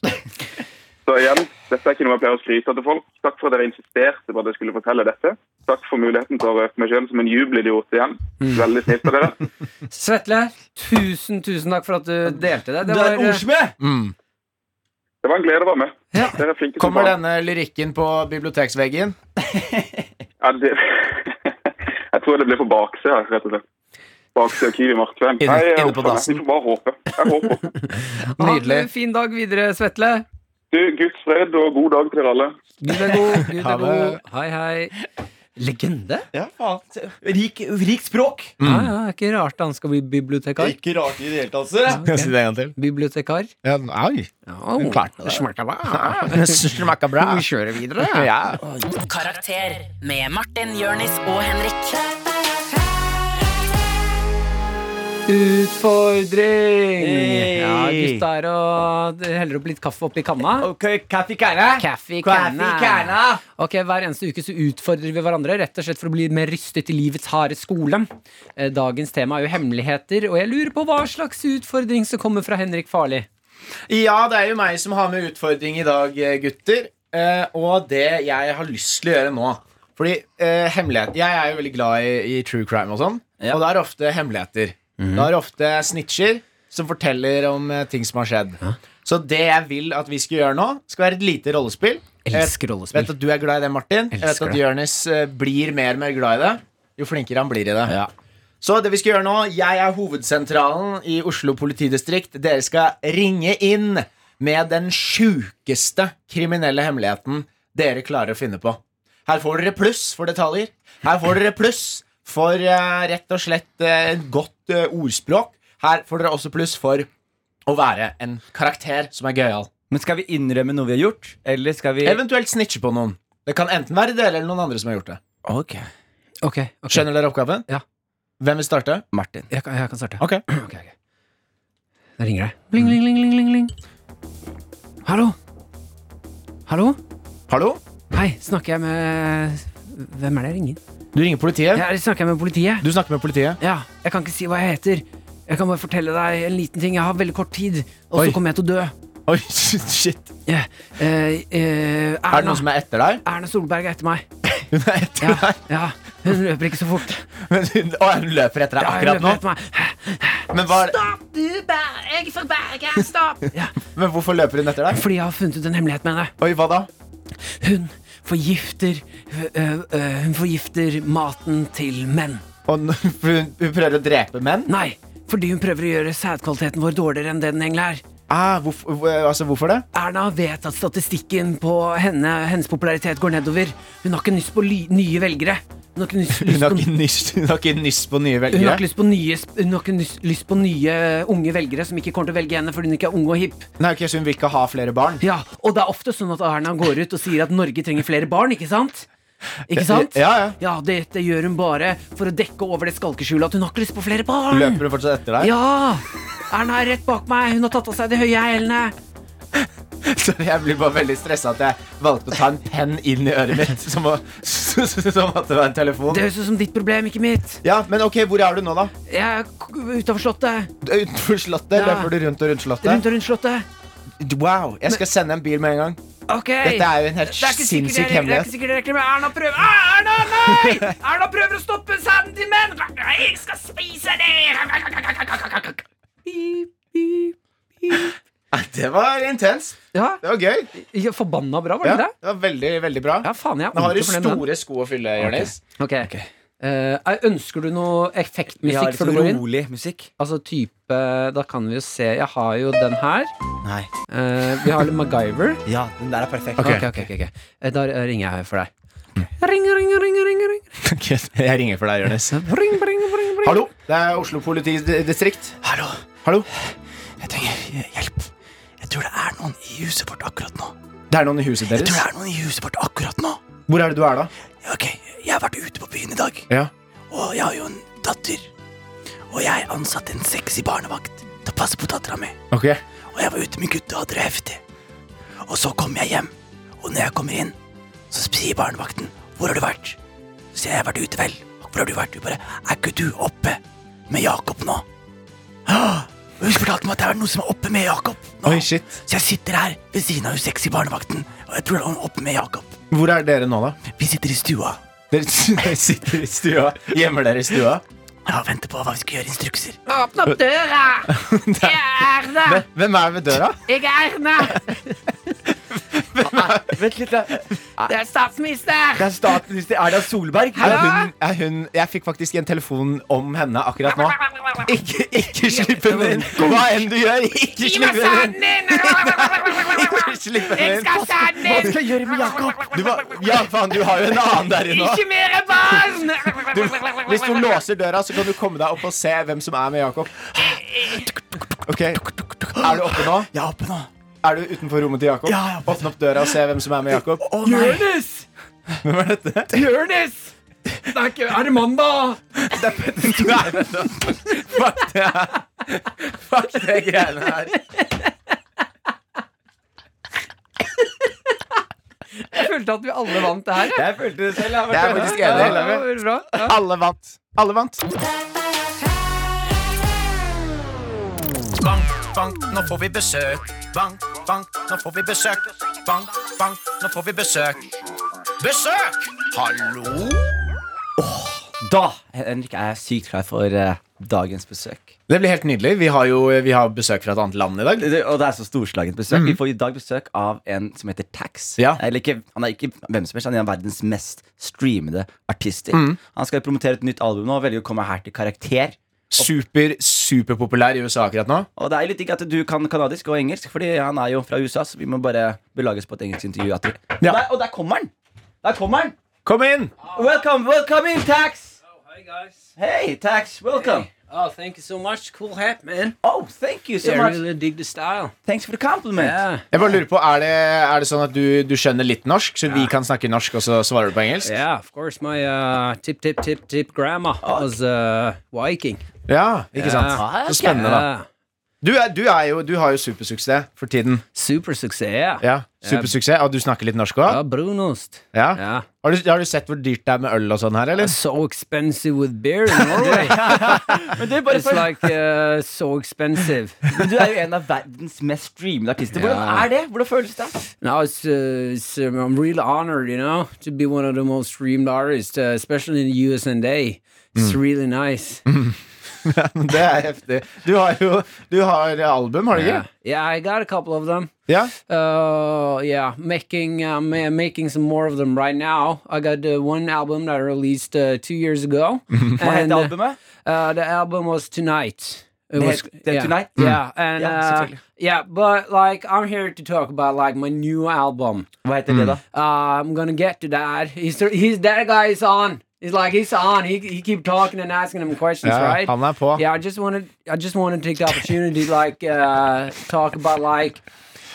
Speaker 7: Så igjen, dette er ikke noe jeg pleier å skryte av til folk. Takk for at dere insisterte på at jeg skulle fortelle dette. Takk for muligheten til å røpe meg selv som en jubelidiot igjen. Veldig snilt av dere.
Speaker 2: Svetle, tusen, tusen takk for at du delte det.
Speaker 3: Du er ordsmed!
Speaker 4: Mm.
Speaker 7: Det var en glede å være med.
Speaker 2: Ja.
Speaker 7: Dere er flinke
Speaker 4: Kommer denne lyrikken på biblioteksveggen?
Speaker 7: Ja, det... Jeg tror det blir på baksida, rett og slett. Baksida av Kiwi Markveien.
Speaker 4: Inne-
Speaker 7: Nei, jeg
Speaker 4: inne på dassen.
Speaker 7: Vi får bare håpe. Jeg håper.
Speaker 2: Ha en fin dag videre, Svetle.
Speaker 7: Du, Guds fred og god dag til dere alle.
Speaker 2: Gud er god. Gud
Speaker 4: Ha
Speaker 2: er god. Hei, hei. Legende?
Speaker 3: Ja, faen. Rik, rikt språk.
Speaker 2: Ja, ja, er ikke rart han skal bli bibliotekar.
Speaker 3: Ikke rart i det hele tatt. Ja,
Speaker 4: okay. jeg si det en gang til?
Speaker 2: Bibliotekar.
Speaker 4: Ja, oi.
Speaker 2: Ja,
Speaker 4: Klart det.
Speaker 2: smaker bra.
Speaker 4: Smaker bra.
Speaker 2: Vi kjører videre.
Speaker 4: Ja.
Speaker 5: Karakter med Martin, Jørnis og Henrik.
Speaker 2: Utfordring!
Speaker 3: Hey.
Speaker 2: Ja, gutta er og heller opp litt kaffe oppi kanna.
Speaker 3: Ok, kaffe i kanna.
Speaker 2: Kaffe i kanna. Ok, Hver eneste uke så utfordrer vi hverandre rett og slett for å bli mer rystet i livets harde skole. Eh, Dagens tema er jo hemmeligheter, og jeg lurer på hva slags utfordring som kommer fra Henrik Farli.
Speaker 4: Ja, det er jo meg som har med utfordring i dag, eh, gutter. Eh, og det jeg har lyst til å gjøre nå Fordi hemmelighet Jeg er jo veldig glad i, i true crime og sånn.
Speaker 3: Ja.
Speaker 4: Og det er ofte hemmeligheter. Det er ofte snitcher som forteller om eh, ting som har skjedd. Så det jeg vil at vi skal gjøre nå, skal være et lite rollespill.
Speaker 2: Elsker
Speaker 4: Jeg
Speaker 2: rollespill.
Speaker 4: vet at du er glad i det, Martin. Jeg vet
Speaker 2: Elsker
Speaker 4: at. Jonis eh, blir mer og mer glad i det. Jo flinkere han blir i det. Så det vi skal gjøre nå Jeg er hovedsentralen i Oslo politidistrikt. Dere skal ringe inn med den sjukeste kriminelle hemmeligheten dere klarer å finne på. Her får dere pluss for detaljer. Her får dere pluss for uh, rett og slett eh, et godt eh, ordspråk. Her får dere også pluss for å være en karakter som er gøyal.
Speaker 3: Men skal vi innrømme noe vi har gjort, eller skal vi
Speaker 4: Eventuelt snitche på noen. Det kan enten være dere eller noen andre som har gjort det.
Speaker 3: Ok.
Speaker 2: okay, okay.
Speaker 4: Skjønner dere oppgaven?
Speaker 2: Ja.
Speaker 4: Hvem vil starte?
Speaker 3: Martin.
Speaker 2: Jeg kan, jeg kan starte.
Speaker 4: Ok.
Speaker 2: okay, okay. Da ringer det. Bling, bling, bling, bling, bling. Hallo? Hallo?
Speaker 4: Hallo?
Speaker 2: Hei, snakker jeg med Hvem er det jeg ringer?
Speaker 4: Du ringer politiet.
Speaker 2: Ja, snakker jeg med politiet?
Speaker 4: Du snakker med politiet.
Speaker 2: Ja, jeg kan ikke si hva jeg heter. Jeg kan bare fortelle deg en liten ting. Jeg har veldig kort tid, og så kommer jeg til å dø.
Speaker 4: Oi, shit.
Speaker 2: Yeah. Uh, uh, Erna,
Speaker 4: Er det noen som er etter deg?
Speaker 2: Erna Solberg er etter meg.
Speaker 4: Hun er etter
Speaker 2: Ja,
Speaker 4: deg.
Speaker 2: ja, Hun løper ikke så fort.
Speaker 4: Men å, hun løper etter deg akkurat
Speaker 2: Ja, hun
Speaker 4: nå?
Speaker 2: etter meg.
Speaker 4: Men, hva,
Speaker 1: Stopp, du, bær! jeg er fra Bergen, stopp!
Speaker 2: Ja,
Speaker 4: men hvorfor løper hun etter deg?
Speaker 2: fordi jeg har funnet ut en hemmelighet med henne.
Speaker 4: Oi, hva da?
Speaker 2: Hun forgifter Hun forgifter maten til menn.
Speaker 4: Og hun prøver å drepe menn?
Speaker 2: Nei, fordi hun prøver å gjøre sædkvaliteten vår dårligere enn det den egentlig er.
Speaker 4: Ah, hvorfor, altså, hvorfor det?
Speaker 2: Erna vet at statistikken på henne, hennes popularitet går nedover. Hun har ikke lyst på nye velgere. Hun har ikke lyst, lyst på
Speaker 4: nyss, hun har ikke nyss på nye
Speaker 2: Hun har
Speaker 4: velgere?
Speaker 2: ikke lyst på nye, hun har ikke lyst på nye unge velgere som ikke kommer til å velge henne fordi hun ikke er ung og hipp.
Speaker 4: Nei, okay, Så hun vil ikke ha flere barn?
Speaker 2: Ja, Og det er ofte sånn at Erna går ut og sier at Norge trenger flere barn, ikke sant? Ikke sant?
Speaker 4: Ja, ja.
Speaker 2: Ja, dette gjør hun bare for å dekke over det skalkeskjulet at hun har ikke lyst på flere barn.
Speaker 4: Løper hun fortsatt etter deg?
Speaker 2: Ja! Erna er rett bak meg. Hun har tatt av seg de høye hælene.
Speaker 4: Så jeg blir bare veldig stressa at jeg valgte å ta en penn inn i øret mitt. Som, å, som at det var en telefon.
Speaker 2: Det høres ut som ditt problem, ikke mitt.
Speaker 4: Ja, men ok, Hvor er du nå, da?
Speaker 2: Jeg er utenfor Slottet.
Speaker 4: Utenfor Slottet?
Speaker 2: Ja.
Speaker 4: Løper du rundt og rundt Slottet?
Speaker 2: Rundt og rundt Slottet.
Speaker 4: Wow, Jeg skal sende en bil med en gang.
Speaker 2: Ok.
Speaker 4: Dette er jo en helt
Speaker 2: Det er ikke sikkert
Speaker 4: sinnssyk
Speaker 2: jeg- Det er
Speaker 4: hemmelighet.
Speaker 2: ikke sikkert jeg rekker, men Erna prøver Ah, Erna, nei! Erna prøver å stoppe sæden til menn! Jeg skal spise det!
Speaker 4: Det var intenst.
Speaker 2: Ja,
Speaker 4: Det var gøy.
Speaker 2: forbanna bra, var
Speaker 4: Ja,
Speaker 2: det
Speaker 4: det var veldig, veldig bra.
Speaker 2: Ja, faen, jeg
Speaker 4: Nå har du
Speaker 2: med
Speaker 4: store sko å fylle, Jonis.
Speaker 2: Ok. Eh, ønsker du noe effektmusikk før du
Speaker 3: sånn
Speaker 2: går inn?
Speaker 3: rolig musikk.
Speaker 2: Altså type Da kan vi jo se Jeg har jo den her.
Speaker 3: Nei.
Speaker 2: uh, vi har litt MacGyver.
Speaker 3: Ja, den der er perfekt.
Speaker 2: Ok, ok, ok, ok. Eh, Da ringer jeg for deg. Ring, ring, ring, ring, ring.
Speaker 4: Ok, Jeg ringer for deg, Jonis.
Speaker 2: Ring, ring, ring, ring.
Speaker 4: Hallo, det er Oslo politidistrikt.
Speaker 6: Hallo,
Speaker 4: Hallo,
Speaker 6: jeg trenger hjelp. Jeg tror det er noen i huset vårt akkurat nå.
Speaker 4: det er noen i huset deres?
Speaker 6: Jeg tror det er noen i huset vårt akkurat nå.
Speaker 4: Hvor er det du er, da?
Speaker 6: Ok, jeg har vært ute på byen i dag,
Speaker 4: Ja.
Speaker 6: og jeg har jo en datter. Og jeg ansatte en sexy barnevakt til å passe på dattera mi.
Speaker 4: Ok,
Speaker 6: Og jeg var ute med gutta og hadde det heftig. Og så kom jeg hjem, og når jeg kommer inn, så sier barnevakten 'Hvor har du vært?' Så sier jeg 'Jeg har vært ute, vel'. Hvor har du vært? Du bare 'Er ikke du oppe med Jakob nå?' «Åh, Hun fortalte meg at det er noe som er oppe med Jakob nå.
Speaker 4: Oi, shit.
Speaker 6: Så jeg sitter her ved siden av hun sexy barnevakten, og jeg tror det er oppe med Jakob.
Speaker 4: Hvor er dere nå, da?
Speaker 6: Vi sitter i stua
Speaker 4: Dere dere sitter i stua. Gjemmer dere i stua?
Speaker 6: ja, venter på hva vi skal gjøre instrukser.
Speaker 1: Åpne opp døra! Jeg er Erna!
Speaker 4: Hvem- Hvem er ved døra?
Speaker 1: Jeg er Erna!
Speaker 3: Vent litt.
Speaker 1: Det er statsminister!
Speaker 3: Det er statsminister Erna Solberg.
Speaker 4: Er hun, er hun Jeg fikk faktisk en telefon om henne akkurat nå. Ikke, ikke slipp henne inn! Hva enn du gjør, ikke slipp henne inn! Ikke slipp henne inn.
Speaker 3: Hva skal jeg gjøre med Jakob?
Speaker 4: Du, var- ja, faen, du har jo en annen der inne
Speaker 1: Ikke mer barn!
Speaker 4: Hvis du låser døra, så kan du komme deg opp og se hvem som er med Jakob. Ok, Er du oppe nå?
Speaker 6: Jeg er oppe nå.
Speaker 4: Er du utenfor rommet til Jakob?
Speaker 6: Ja.
Speaker 4: Åpne opp døra og se hvem som er med Jakob.
Speaker 6: Å!
Speaker 2: Jonis!
Speaker 4: Hvem er dette?
Speaker 2: Jonis! Det er ikke Er det mandag?
Speaker 4: Det er Fuck det Fuck det greiene her.
Speaker 8: Jeg følte at vi alle vant det her. jeg.
Speaker 3: Jeg følte det selv. Jeg,
Speaker 4: Jeg er faktisk
Speaker 8: Ja,
Speaker 4: enig.
Speaker 8: det var veldig bra. Ja.
Speaker 4: Alle vant. Alle vant.
Speaker 9: Bank, bank, nå får vi besøk. Bank, bank, nå får vi besøk. Bank, bank, nå får vi besøk. Besøk! Hallo?
Speaker 3: Da Henrik, er jeg sykt klar for uh, dagens besøk.
Speaker 4: Det blir helt nydelig. Vi har jo vi har besøk fra et annet land i dag.
Speaker 3: Det, og det er så storslagent besøk. Vi får i dag besøk av en som heter Tax.
Speaker 4: Ja.
Speaker 3: Eller ikke, han er ikke hvem som helst, han er en av verdens mest streamede artister. Han skal promotere et nytt album nå og velger å komme her til karakter.
Speaker 4: Super, superpopulær i USA akkurat nå.
Speaker 3: Og det er litt digg at du kan kanadisk og engelsk, Fordi han er jo fra USA, så vi må bare belages på et engelsk intervju. At vi-
Speaker 4: Ja.
Speaker 3: og, der, og der kommer han! Der kommer han!
Speaker 4: Kom inn!
Speaker 3: Welcome, welcome in, Tax!
Speaker 2: Hey guys.
Speaker 3: Hey, Tax, welcome.
Speaker 2: Oh, thank you so much. Cool hat, man.
Speaker 3: Oh, thank you so
Speaker 2: yeah, I
Speaker 3: much.
Speaker 2: really dig the style.
Speaker 3: Thanks for the compliment.
Speaker 2: Yeah.
Speaker 4: Jeg bare lurer på, Er det, er det sånn at du, du skjønner litt norsk, så vi kan snakke norsk, og så svarer du på engelsk?
Speaker 2: Yeah, of course. My uh, tip, tip, tip, tip grandma was uh, Viking.
Speaker 4: Ja, ikke sant?
Speaker 2: Ja.
Speaker 4: Så spennende, da. Du, er, du, er jo, du har jo supersuksess for tiden.
Speaker 2: Supersuksess,
Speaker 4: Ja, supersuksess Og du snakker litt norsk
Speaker 2: Ja, brunost.
Speaker 4: Ja.
Speaker 2: Ja.
Speaker 4: Har, du, har du sett hvor dyrt det er med øl og sånn her, eller?
Speaker 2: So expensive with beer in Norway.
Speaker 3: Bare
Speaker 2: it's
Speaker 3: for,
Speaker 2: like uh, so expensive.
Speaker 3: men du er jo en av verdens mest streamede artister. Hvordan
Speaker 2: Ja.
Speaker 3: er det? Hvordan føles det?
Speaker 2: No, it's, uh, it's um, I'm really honored, you know, to be one of the most streamed artists, uh, especially in the US and A. It's really nice.
Speaker 4: Det er heftig. Du har jo du har album, har du ikke?
Speaker 2: yeah, I got a couple of them.
Speaker 4: Ja.
Speaker 2: Uh, yeah, making uh, ma- making some more of them right now. I got uh, one album that I released uh, two years ago,
Speaker 3: Hva het
Speaker 2: uh,
Speaker 3: albumet?
Speaker 2: uh, the album was Tonight. It was
Speaker 3: the,
Speaker 2: yeah,
Speaker 3: Tonight?
Speaker 2: Yeah, and
Speaker 3: Ja,
Speaker 2: uh, yeah, but like I'm here to talk about like my new album.
Speaker 3: Hva heter det, da?
Speaker 2: Uh, I'm gonna get to that. He's he's that guy is on. He's like he's on. He he keep talking and asking him questions,
Speaker 4: ja
Speaker 2: right?
Speaker 4: han er på.
Speaker 2: Yeah, I just wanted I just wanted to take the opportunity to like uh, talk about like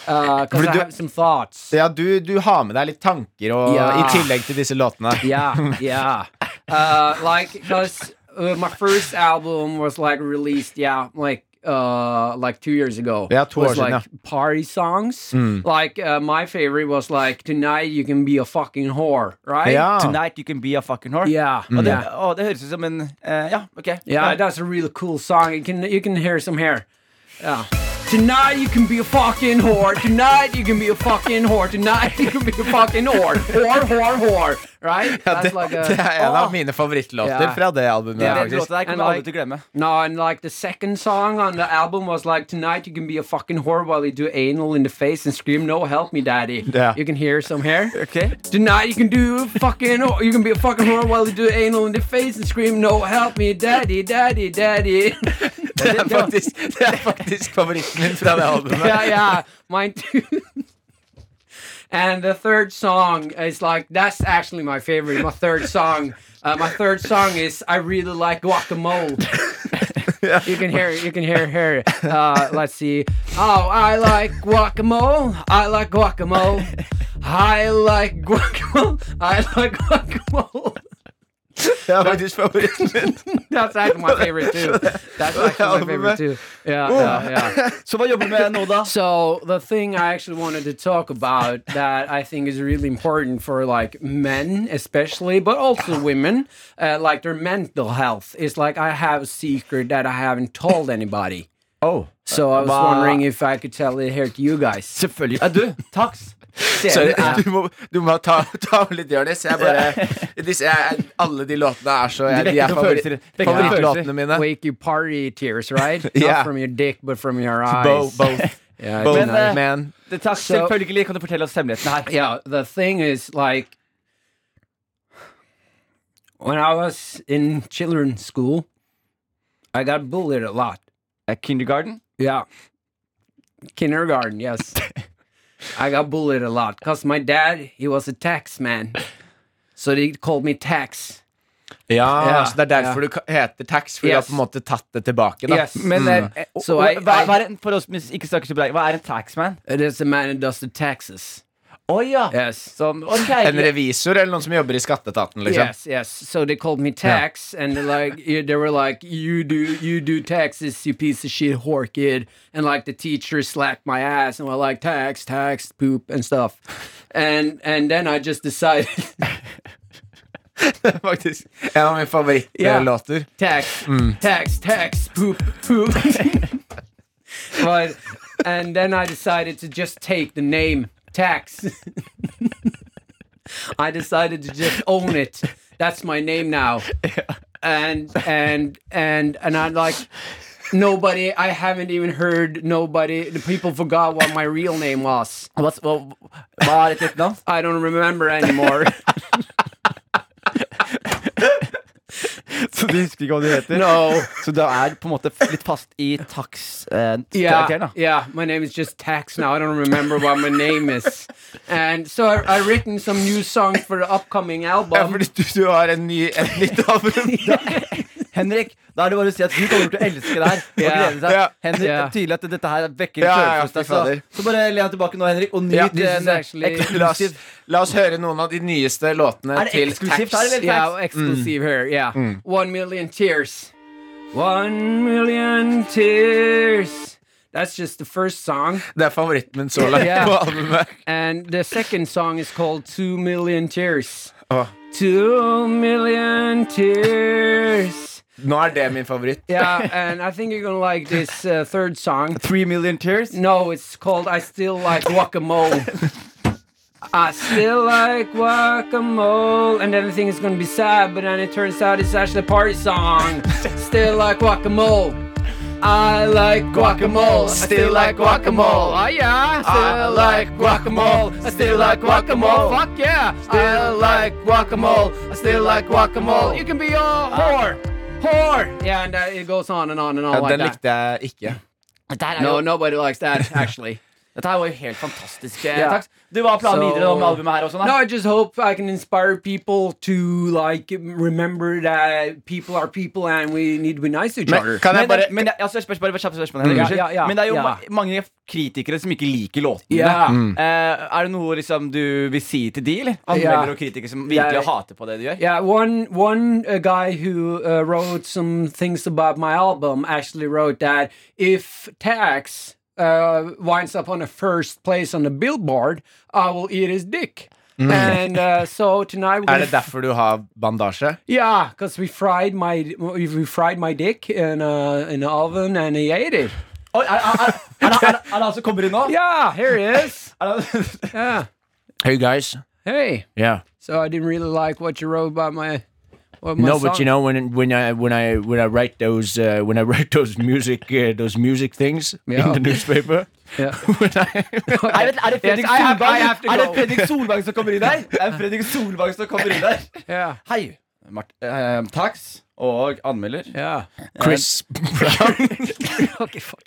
Speaker 2: uh,
Speaker 4: Fordi
Speaker 2: I have some thoughts.
Speaker 4: Ja, du, du har med deg litt tanker og,
Speaker 2: yeah.
Speaker 4: i tillegg til disse låtene.
Speaker 2: Yeah, yeah. Uh, like because uh, my first album was like released, yeah, like uh like two years ago.
Speaker 4: Yeah, two
Speaker 2: was
Speaker 4: years,
Speaker 2: like
Speaker 4: yeah.
Speaker 2: party songs. Like uh, my favorite was like tonight you can be a fucking whore, right?
Speaker 4: Yeah.
Speaker 3: Tonight you can be a fucking whore.
Speaker 2: Yeah,
Speaker 3: Og det,
Speaker 2: yeah.
Speaker 3: å, det høres ut som en eh, Ja, ok.
Speaker 2: Yeah, that's a really cool song. You can you can hear some here. Yeah. Tonight you can be a fucking whore. Tonight you can be a fucking whore. Tonight you can be a fucking whore. Whore, whore, whore. Right?
Speaker 4: Ja, det,
Speaker 2: like
Speaker 4: det er en av mine favorittlåter
Speaker 2: yeah.
Speaker 4: fra det albumet.
Speaker 3: Den
Speaker 4: det
Speaker 3: låta der
Speaker 2: kan
Speaker 3: kommer aldri
Speaker 2: like-
Speaker 3: til å glemme.
Speaker 2: no, and like the second song on the album was like tonight you can be a fucking whore while you do anal in the face and scream no help me daddy.
Speaker 4: Yeah.
Speaker 2: You can hear some here.
Speaker 3: Okay.
Speaker 2: Tonight you can do fucking you can be a fucking whore while you do anal in the face and scream no help me daddy daddy daddy.
Speaker 4: Det er faktisk, det er faktisk favoritten min fra det albumet.
Speaker 2: yeah, yeah, mine too. and the third song is like that's actually my favorite. My third song. Uh, my third song is I really like guacamole. You can hear it. You can hear hear it. Uh, let's see. Oh, I like guacamole. I like guacamole. I like guacamole. I like guacamole.
Speaker 4: Det er faktisk favoritten min.
Speaker 2: That's actually my favorite too. That's actually my favorite too. Yeah, yeah, yeah.
Speaker 3: Så hva jobber du med nå, da?
Speaker 2: So the thing I actually wanted to talk about that I think is really important for like men especially, but also women, uh, like their mental health is like I have a secret that I haven't told anybody.
Speaker 3: Oh,
Speaker 2: So I was
Speaker 3: Hva-
Speaker 2: wondering if I could tell it here to you guys.
Speaker 3: selvfølgelig. Er du, Tax.
Speaker 4: Sorry, du må, du må ta, ta litt, Jonis. Jeg bare disse, jeg, Alle de låtene er så jeg, De er
Speaker 3: følelser.
Speaker 4: Favorittlåtene mine.
Speaker 2: Wake you party tears, right?
Speaker 4: Yeah.
Speaker 2: Not from your dick, but from your eyes.
Speaker 4: Both, both,
Speaker 2: Yeah,
Speaker 4: both
Speaker 3: Men,
Speaker 4: man.
Speaker 3: det, Tax,
Speaker 2: Så-
Speaker 3: selvfølgelig kan du fortelle oss hemmeligheten her.
Speaker 2: yeah, the thing is like when I was in children's school, I got bullied a lot.
Speaker 3: At Kindergarten?
Speaker 2: Yeah. Kindergarten, yes. I got bullied a lot because my dad, he was a tax man. So they called me tax.
Speaker 4: Ja,
Speaker 2: Ja,
Speaker 4: så Det er derfor
Speaker 2: ja.
Speaker 4: du heter tax, fordi
Speaker 2: Yes.
Speaker 4: du har på en måte tatt det tilbake. Da.
Speaker 2: Yes.
Speaker 3: Men mm. eh,
Speaker 2: Så
Speaker 3: hva, hva, hva er en, for oss som ikke snakker så bra, hva er en taxman?
Speaker 2: It is a man who does the taxes.
Speaker 3: Å ja.
Speaker 2: Yes.
Speaker 3: Sånn, okay,
Speaker 4: En revisor eller noen som jobber i skatteetaten, liksom.
Speaker 2: Yes, yes. So they called me tax, and like they were like, "You do, you do taxes, you piece of shit whore kid," and like the teacher slapped my ass, and were like, "Tax, tax, poop, and stuff," and and then I just decided,
Speaker 4: Faktisk En av mine favorittlåter.
Speaker 2: tax, tax, tax, poop, poop. but and then I decided to just take the name tax. I decided to just own it. That's my name now. And and and and I'm like nobody. I haven't even heard nobody. The people forgot what my real name was.
Speaker 3: Hva, hva, hva er ditt?
Speaker 2: I don't remember anymore.
Speaker 3: Så du husker ikke hva du heter?
Speaker 2: no.
Speaker 3: Så du er på en måte litt fast i
Speaker 2: Yeah,
Speaker 3: tax-karakteren, da?
Speaker 2: yeah. My name is just Tax now. I don't remember what my name is. And so I, I written some new songs for the upcoming album.
Speaker 4: Ja, fordi du, du har en ny, et nytt album.
Speaker 3: Henrik, da er det bare å si at vi kommer til å elske det her. Og glede seg.
Speaker 4: Yeah.
Speaker 3: Henrik,
Speaker 2: yeah.
Speaker 3: det tydelig at dette her vekker
Speaker 4: Ja, ja,
Speaker 3: følelser hos deg. Så, så bare len han tilbake nå, Henrik, og nyt
Speaker 4: Ja,
Speaker 3: en
Speaker 2: actually-
Speaker 4: La oss, la oss høre noen av de nyeste låtene
Speaker 3: Er det
Speaker 4: til
Speaker 3: Ja,
Speaker 4: Tax.
Speaker 3: her, eller?
Speaker 2: Yeah, exclusive here. Yeah. One million tears. One million tears. That's just the first song.
Speaker 4: Det er favoritten min så langt
Speaker 2: yeah.
Speaker 4: på albumet.
Speaker 2: And the second song is called Two Million Tears.
Speaker 4: Oh.
Speaker 2: Two million tears.
Speaker 4: Nå er det min favoritt.
Speaker 2: Yeah, and I think you're gonna like this uh, third song.
Speaker 3: Three Million Tears.
Speaker 2: No, it's called I Still Like Guacamole. I still like guacamole, and everything is gonna be sad, but then it turns out it's actually a party song. Still like guacamole. I like guacamole. I still like guacamole. Oh yeah. Still like guacamole. I still like guacamole. Fuck yeah. Still like guacamole. I still like guacamole. You can be a whore. Whore. Yeah, and uh, it goes on and on and on
Speaker 4: Ja,
Speaker 2: like
Speaker 4: den
Speaker 2: that.
Speaker 4: likte jeg ikke.
Speaker 2: No, nobody likes that actually.
Speaker 3: Dette her var jo helt fantastisk.
Speaker 2: Yeah.
Speaker 3: Takk. Du, Hva planen
Speaker 2: so,
Speaker 3: videre med albumet her også?
Speaker 2: No, I just hope I can inspire people to like remember that people are people and we need to be nice to each other.
Speaker 4: kan jeg
Speaker 3: Men,
Speaker 4: bare
Speaker 3: men, altså, spørs, bare, Henrik,
Speaker 2: Mm. Ja, ja, ja,
Speaker 3: men det er jo
Speaker 2: ja.
Speaker 3: ma mange kritikere som ikke liker låtene.
Speaker 2: Mm.
Speaker 3: Uh, er det noe liksom, du vil si til de, eller? Anmeldere
Speaker 2: yeah.
Speaker 3: og kritikere som virkelig hater på det du gjør?
Speaker 2: Yeah, one one uh, guy who uh, wrote some things about my album actually wrote that if Tax uh, winds up on the first place on the Billboard, I will eat his dick. And uh, so tonight
Speaker 4: Er det derfor du har bandasje?
Speaker 2: Yeah, because we fried my we fried my dick in a in an oven and he ate it.
Speaker 3: Oi, er, er, er, er, det- han som kommer inn nå?
Speaker 2: Yeah, here he is. Yeah.
Speaker 4: Hey guys.
Speaker 2: Hey.
Speaker 4: Yeah.
Speaker 2: So I didn't really like what you wrote about my. My
Speaker 4: No, but
Speaker 2: song.
Speaker 4: you know when when I when I when I write those uh, when I write those music uh, those music things
Speaker 2: Yeah.
Speaker 4: in the newspaper.
Speaker 2: Yeah.
Speaker 4: I,
Speaker 3: er det, er det Fredrik
Speaker 2: Yes, I have-
Speaker 3: Solvang?
Speaker 2: I
Speaker 3: Er det. Fredrik Solvang som kommer inn der? Er det Fredrik Solvang som kommer inn der?
Speaker 2: Yeah.
Speaker 3: Hei. Mart eh, Tax og anmelder.
Speaker 2: Yeah.
Speaker 4: Chris Brown.
Speaker 2: okay, fuck.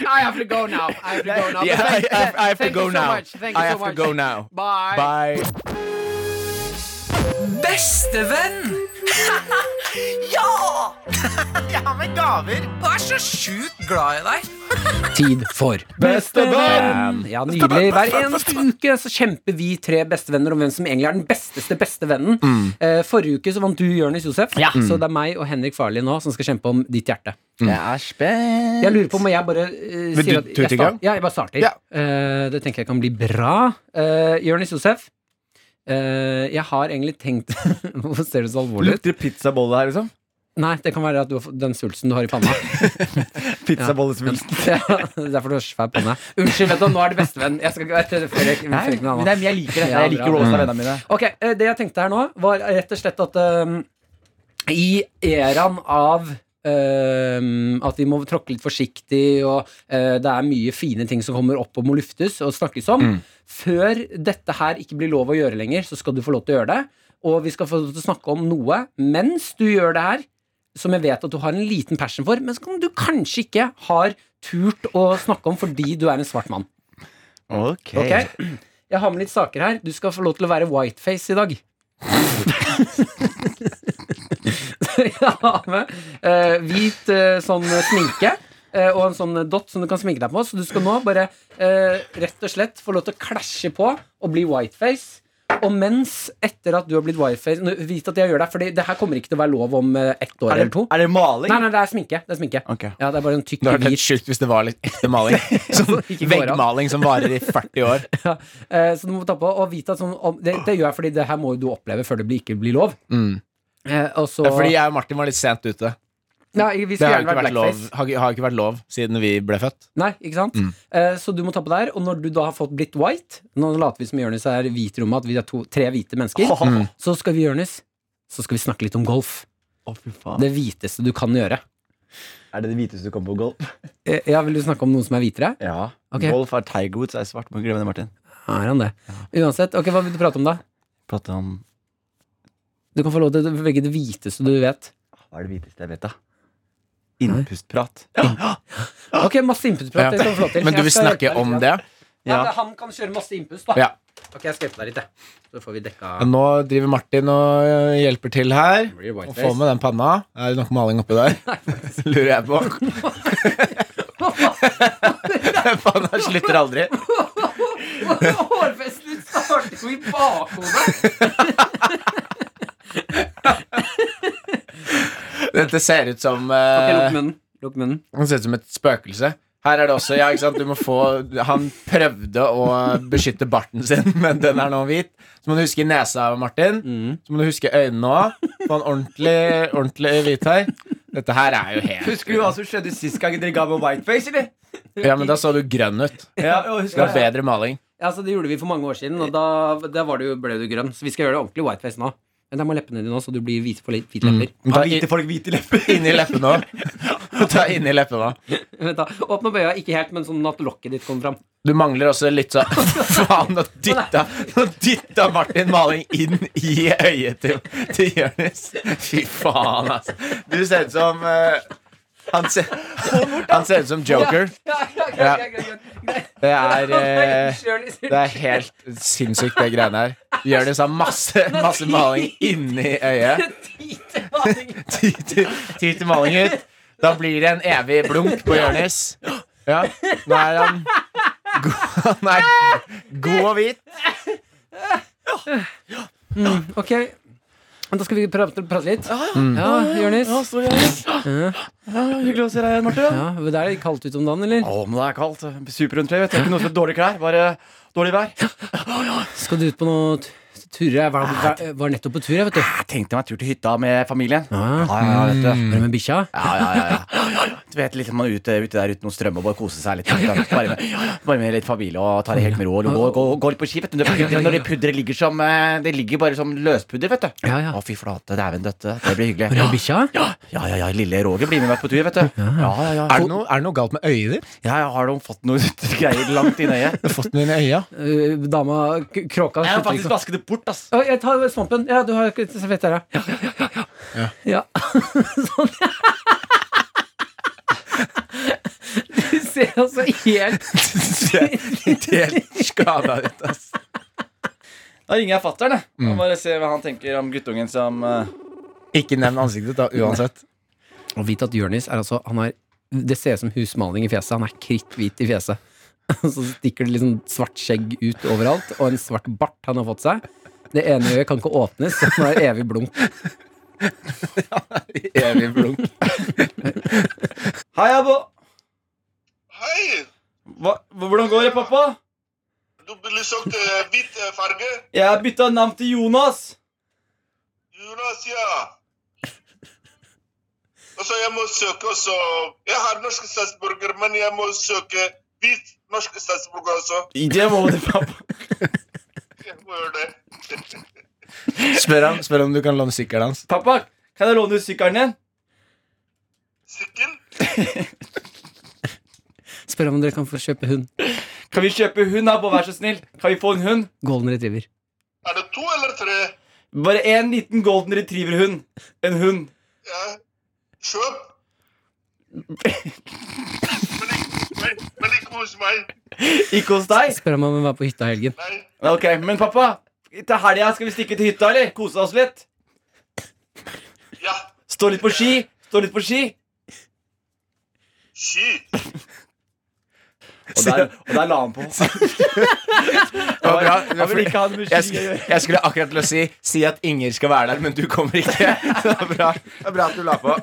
Speaker 2: I have to go now. I have to go now.
Speaker 4: Yeah, I,
Speaker 2: thank-
Speaker 4: I, I have to go
Speaker 2: so
Speaker 4: now.
Speaker 2: Much. Thank you so
Speaker 4: have
Speaker 2: much.
Speaker 4: to go now.
Speaker 2: Bye.
Speaker 4: Bye.
Speaker 10: Bestevenn! ja! Jeg har med gaver og er så sjukt glad i deg.
Speaker 2: Tid for Bestevenn! Ja, nydelig. Hver eneste uke så kjemper vi tre bestevenner om hvem som egentlig er den besteste bestevennen. Eh, forrige uke så vant du, Jonis Josef. Så det er meg og Henrik Farli nå som skal kjempe om ditt hjerte.
Speaker 3: Jeg er spent.
Speaker 2: Jeg lurer på om jeg bare uh,
Speaker 4: Vil
Speaker 2: sier
Speaker 4: du
Speaker 2: at jeg start- Ja, jeg bare starter.
Speaker 4: Ja.
Speaker 2: Uh, det tenker jeg kan bli bra. Uh, Jonis Josef, eh, jeg har egentlig tenkt Hvorfor ser du så alvorlig ut?
Speaker 3: Lukter det pizzabolle her, liksom?
Speaker 2: Nei, det kan være at du har den svulsten du har i panna.
Speaker 3: Pizzabollesvulsten.
Speaker 2: ja, er derfor du har svær panne. Unnskyld, vet du, nå er det bestevenn. Jeg skal ikke være til jeg,
Speaker 3: Nei, jeg liker det. Jeg liker rosa vennene mine.
Speaker 2: Ok, uh, Det jeg tenkte her nå, var rett og slett at uh, i eraen av at vi må tråkke litt forsiktig, og eh, det er mye fine ting som kommer opp og må luftes og snakkes om. Før dette her ikke blir lov å gjøre lenger, så skal du få lov til å gjøre det. Og vi skal få lov til å snakke om noe mens du gjør det her, som jeg vet at du har en liten passion for, men som du kanskje ikke har turt å snakke om fordi du er en svart mann.
Speaker 3: Ok.
Speaker 2: Ok? Jeg har med litt saker her. Du skal få lov til å være whiteface i dag. Med eh, hvit eh, sånn sminke. eh, og en sånn dot som du kan sminke deg på. Så du skal nå bare eh, rett og slett få lov til å klasje på og bli whiteface. Og mens etter at du har blitt whiteface Vit at jeg gjør det, for det her kommer ikke til å være lov om eh, ett år
Speaker 3: det,
Speaker 2: eller to.
Speaker 3: er det maling?
Speaker 2: Nei, nei, det er sminke. Det er sminke.
Speaker 3: Okay.
Speaker 2: Ja, det er bare en tykk
Speaker 4: Det hadde vært sjukt hvis det var litt ekte maling. Sånn veggmaling som varer i 40 år.
Speaker 2: ja. eh, Så du må ta på og vite at sånn, det, det gjør jeg fordi det her må du oppleve før det blir, ikke blir lov.
Speaker 4: Mm.
Speaker 2: Eh, også...
Speaker 4: Ja, fordi jeg og Martin var litt sent ute.
Speaker 2: ja, Vi
Speaker 4: Det har ikke
Speaker 2: vært
Speaker 4: vært lov, har, har ikke vært lov siden vi ble født.
Speaker 2: Nei, ikke sant?
Speaker 4: Mm.
Speaker 2: Eh, så du må ta på der. Og når du da har fått blitt white Nå later vi som Jonis er hvit i rommet, at vi er to, tre hvite mennesker.
Speaker 4: Mm.
Speaker 2: Så skal vi Jonis Så skal vi snakke litt om golf.
Speaker 3: Oh, fy faen.
Speaker 2: Det hviteste du kan gjøre.
Speaker 3: Er det det hviteste du kommer på golf?
Speaker 2: Eh, ja, Vil du snakke om noen som er hvitere?
Speaker 3: Ja.
Speaker 2: Okay.
Speaker 3: Golf er Tiger Woods er svart. Må ikke glemme det, Martin.
Speaker 2: Er han det? Uansett, ok, hva vil du prate om da?
Speaker 3: Prate om
Speaker 2: Du kan få lov til å velge det hviteste du vet.
Speaker 3: Hva er det hviteste jeg vet, da? Innpustprat.
Speaker 2: Ok, masse innpustprat. Det skal få lov til.
Speaker 4: Men du vil snakke om det?
Speaker 2: Ja,
Speaker 3: Ja.
Speaker 2: Han kan kjøre masse innpust, da.
Speaker 4: Ja.
Speaker 2: Ok, jeg skal hjelpe deg litt, jeg. Så får vi dekka
Speaker 4: Nå driver Martin og øh, hjelper til her. Og får med den panna. Er det nok maling oppi der? Lurer jeg på. Panna slutter aldri.
Speaker 2: Hårfesten starter jo i bakhodet.
Speaker 4: Dette ser ut som
Speaker 2: Ok,
Speaker 4: øh,
Speaker 2: lukk munnen. Lukk munnen.
Speaker 4: Det ser ut som et spøkelse. Her er det også, ja, ikke sant, du må få Han prøvde å beskytte barten sin, men den er nå hvit. Så må du huske nesa, Martin.
Speaker 2: Mm.
Speaker 4: Så må du huske øynene òg. Få en ordentlig, ordentlig hvit her. Dette her er jo helt
Speaker 3: Husker du hva som skjedde sist gang dere ga meg whiteface, eller?
Speaker 4: Ja, men da så du grønn ut.
Speaker 3: Ja, jo,
Speaker 4: Det
Speaker 3: husker
Speaker 4: var
Speaker 3: jeg.
Speaker 4: bedre maling.
Speaker 2: Ja, så Det gjorde vi for mange år siden, og da, da var du, ble du grønn. Så vi skal gjøre det ordentlig whiteface nå. Men der må leppene dine nå, så du blir hvite for litt- hvite lepper.
Speaker 4: Ta
Speaker 3: Har hvite folk hvite lepper?
Speaker 4: inni leppene òg. Ta inni leppene òg.
Speaker 2: Vent da, Åpne opp øya, ikke helt, men sånn at lokket ditt kommer fram.
Speaker 4: Du mangler også litt sånn Faen, nå dytta, nå dytta Martin maling inn i øyet til, til Jonis. Fy faen, altså. Du ser ut som eh, han, ser, han ser ut som Joker.
Speaker 2: Ja, ja,
Speaker 4: Ja. Det er eh, Det er helt sinnssykt, det greiene her. Jonis har masse, masse maling inni øyet. Ti til maling ut. Da blir det en evig blunk på Jonis. Ja, nå er han han er god og hvit.
Speaker 2: Ok, men da skal vi prate, prate litt. Ja, Jonis.
Speaker 3: Hyggelig å se deg igjen, Martin.
Speaker 2: Ja, det er litt kaldt ute om dagen, eller?
Speaker 3: Å, men det er kaldt. Superuntre. Vet du. Ikke noe er dårlige klær, bare dårlig vær.
Speaker 2: Skal du ut på noe turer? Jeg var, var, var nettopp på tur, jeg, vet du.
Speaker 3: Jeg tenkte meg en tur til hytta med familien.
Speaker 2: Ja,
Speaker 3: Ja, ja, vet du.
Speaker 2: Var med bikkja?
Speaker 3: Ja, ja, ja, ja. Vet, liksom man er ute, ute der uten noe strøm og bare kose seg litt. Bare med, bare med litt familie og ta det helt med ro. Og gå, gå, gå litt på ski. vet du. Når når det pudderet ligger som eh, Det ligger bare som løspudder, vet du.
Speaker 2: Ja, ja.
Speaker 3: Å, fy flate. Dæven døtte. Det blir hyggelig.
Speaker 2: Ja. bikkja?
Speaker 3: Ja, ja, ja, ja, lille Roger blir med meg på tur, vet du. Ja, ja, ja.
Speaker 4: Er det noe, er det noe galt med øyet ditt?
Speaker 3: Ja, jeg har de fått noe greier langt inn i øyet.
Speaker 4: Du har fått noe inn i øya.
Speaker 2: Uh, dama kråka
Speaker 3: Jeg har faktisk vasket det bort, ass.
Speaker 2: Jeg tar svampen. Ja, du har ikke servett der, ja. Ja, ja, ja. ja, ja. sånn, ja. Du ser altså helt
Speaker 4: Helt skada ut, ass.
Speaker 3: Da ringer jeg fatter'n. Og bare ser hva han tenker om guttungen som eh,
Speaker 4: Ikke nevn ansiktet ditt, da, uansett.
Speaker 2: Og vit at Jonis er altså han har, Det ser ut som husmaling i fjeset. Han er kritthvit i fjeset. Så stikker det liksom svart skjegg ut overalt, og en svart bart han har fått seg. Det ene øyet kan ikke åpnes, så han har evig blunk.
Speaker 4: Evig blunk.
Speaker 3: Hei, Abo.
Speaker 11: Hei!
Speaker 3: Hva, hvordan går det, pappa?
Speaker 11: Du ville sagt eh, hvit eh, farge?
Speaker 3: Jeg har bytta navn til Jonas.
Speaker 11: Jonas, ja. Altså, jeg må søke også Jeg har norsk statsborger, men jeg må søke hvit norsk statsborger også.
Speaker 3: Det må du, pappa.
Speaker 11: Jeg må gjøre det.
Speaker 4: Spør, han, spør om du kan låne sykkelen hans.
Speaker 3: Pappa, kan jeg låne sykkelen din?
Speaker 11: Sykkel?
Speaker 2: Spør om dere kan få kjøpe hund.
Speaker 3: Kan vi kjøpe hund, Abo? Vær så snill. Kan vi få en hund?
Speaker 2: Golden retriever.
Speaker 11: Er det to eller tre?
Speaker 3: Bare én liten golden retriever-hund. En hund.
Speaker 11: Ja. Kjøp. Men ikke, men, ikke hos meg.
Speaker 3: Ikke hos deg?
Speaker 2: Spør om han var på hytta i helgen.
Speaker 11: Nei.
Speaker 3: Ok, Men pappa, til helga skal vi stikke til hytta, eller? Kose oss litt?
Speaker 11: Ja.
Speaker 3: Stå litt på ski? Stå litt på ski?
Speaker 11: Sky.
Speaker 3: Og der, og der la han på. Han vil ikke ha det med å gjøre.
Speaker 4: jeg skulle akkurat til å si Si at Inger skal være der, men du kommer ikke. Så det var bra, det var bra at du la på.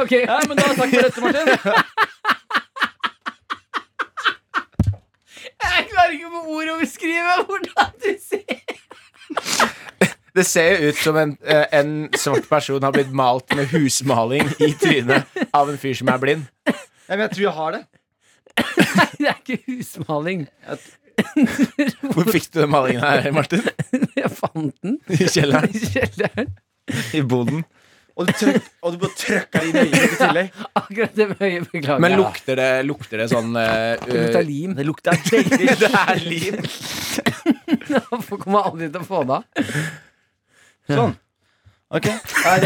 Speaker 2: Ok,
Speaker 3: Ja, men da takk for dette, Martin.
Speaker 2: Jeg klarer ikke med ord å beskrive hvordan du ser
Speaker 4: Det ser jo ut som en, eh, en svart person har blitt malt med husmaling i trynet av en fyr som er blind.
Speaker 3: Ja, men jeg tror jeg har det.
Speaker 2: Det er ikke husmaling.
Speaker 4: Hvor fikk du den malingen her, Martin?
Speaker 2: Jeg fant den
Speaker 4: I kjelleren?
Speaker 2: i kjelleren.
Speaker 4: I boden?
Speaker 3: Og du, trøk, og du bare trøkka inn øyet i tillegg.
Speaker 2: Akkurat det med øyet. Beklager.
Speaker 4: Men lukter det, lukter det sånn uh,
Speaker 2: Det lukter lim.
Speaker 3: Det lukter veldig
Speaker 4: Det er lim.
Speaker 2: Hvorfor kommer jeg aldri til å få det av?
Speaker 3: sånn. Ok. Nei,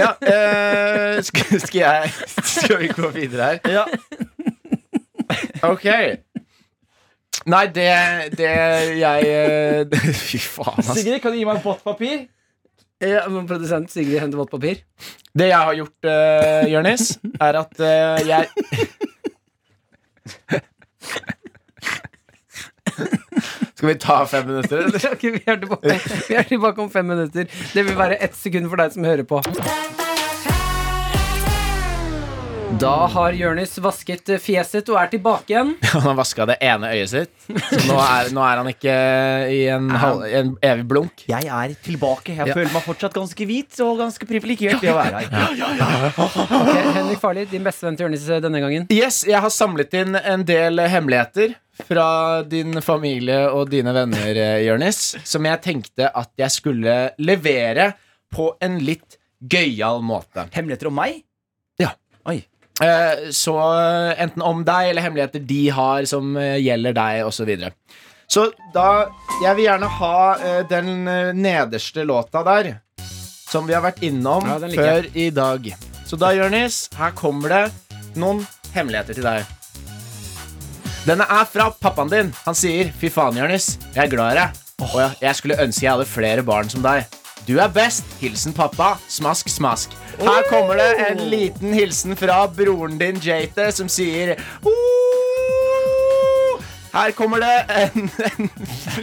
Speaker 4: Ja, uh, skal, skal jeg Skal vi gå videre her?
Speaker 3: Ja.
Speaker 4: Ok. Nei, det, det jeg eh, Fy faen, ass.
Speaker 3: Sigrid, kan du gi meg vått papir?
Speaker 2: Ja, men Produsent Sigrid henter vått papir.
Speaker 4: Det jeg har gjort, uh, Jonis, er at eh, jeg Skal vi ta fem minutter, eller?
Speaker 2: Ok, vi, er tilbake. vi er tilbake om fem minutter. Det vil være ett sekund for deg som hører på. Da har Jonis vasket fjeset og er tilbake igjen.
Speaker 4: Han har vaska det ene øyet sitt, så nå er, nå er han ikke i en, halv, en evig blunk.
Speaker 3: Jeg er tilbake. Jeg
Speaker 4: Ja.
Speaker 3: føler meg fortsatt ganske hvit og ganske privilegert ved å være her.
Speaker 2: okay, Henrik Farli, din beste venn til Jonis denne gangen.
Speaker 4: Yes, jeg har samlet inn en del hemmeligheter fra din familie og dine venner, eh, Jonis, som jeg tenkte at jeg skulle levere på en litt gøyal måte.
Speaker 3: Hemmeligheter om meg?
Speaker 4: Ja.
Speaker 3: Oi.
Speaker 4: Eh, Så eh, enten om deg eller hemmeligheter de har som eh, gjelder deg, osv. Så, så da Jeg vil gjerne ha den nederste låta der, som vi har vært innom
Speaker 2: Ja,
Speaker 4: før i dag. Så da, Jonis, her kommer det noen hemmeligheter til deg. Denne er fra pappaen din. Han sier 'Fy faen, Jonis, jeg er glad i deg'. Og jeg skulle ønske jeg hadde flere barn som deg. Du er best. Hilsen pappa. Smask, smask. Her kommer det en liten hilsen fra broren din, Jate, som sier. Her kommer det en, en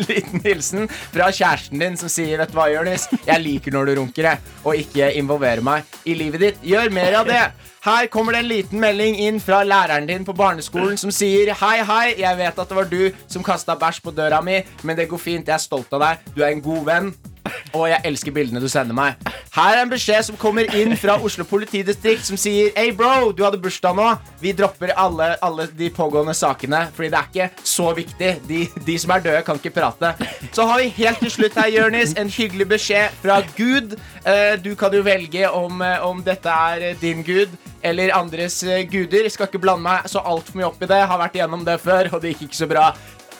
Speaker 4: liten hilsen fra kjæresten din som sier Vet du hva, Jonis? Jeg liker når du runker, jeg, og ikke involverer meg i livet ditt. Gjør mer av det. Her kommer det en liten melding inn fra læreren din på barneskolen som sier Hei, hei, jeg vet at det var du som kasta bæsj på døra mi, men det går fint, jeg er stolt av deg. Du er en god venn. Og jeg elsker bildene du sender meg. Her er en beskjed som kommer inn fra Oslo politidistrikt, som sier Hey bro, du hadde bursdag nå. Vi dropper alle, alle de pågående sakene, fordi det er ikke så viktig. De, de som er døde, kan ikke prate. Så har vi helt til slutt her, Jørnis, en hyggelig beskjed fra Gud. Eh, Du kan jo velge om, eh, om dette er din gud eller andres eh, guder. Jeg skal ikke blande meg så altfor mye opp i det. Har vært igjennom det før, og det gikk ikke så bra.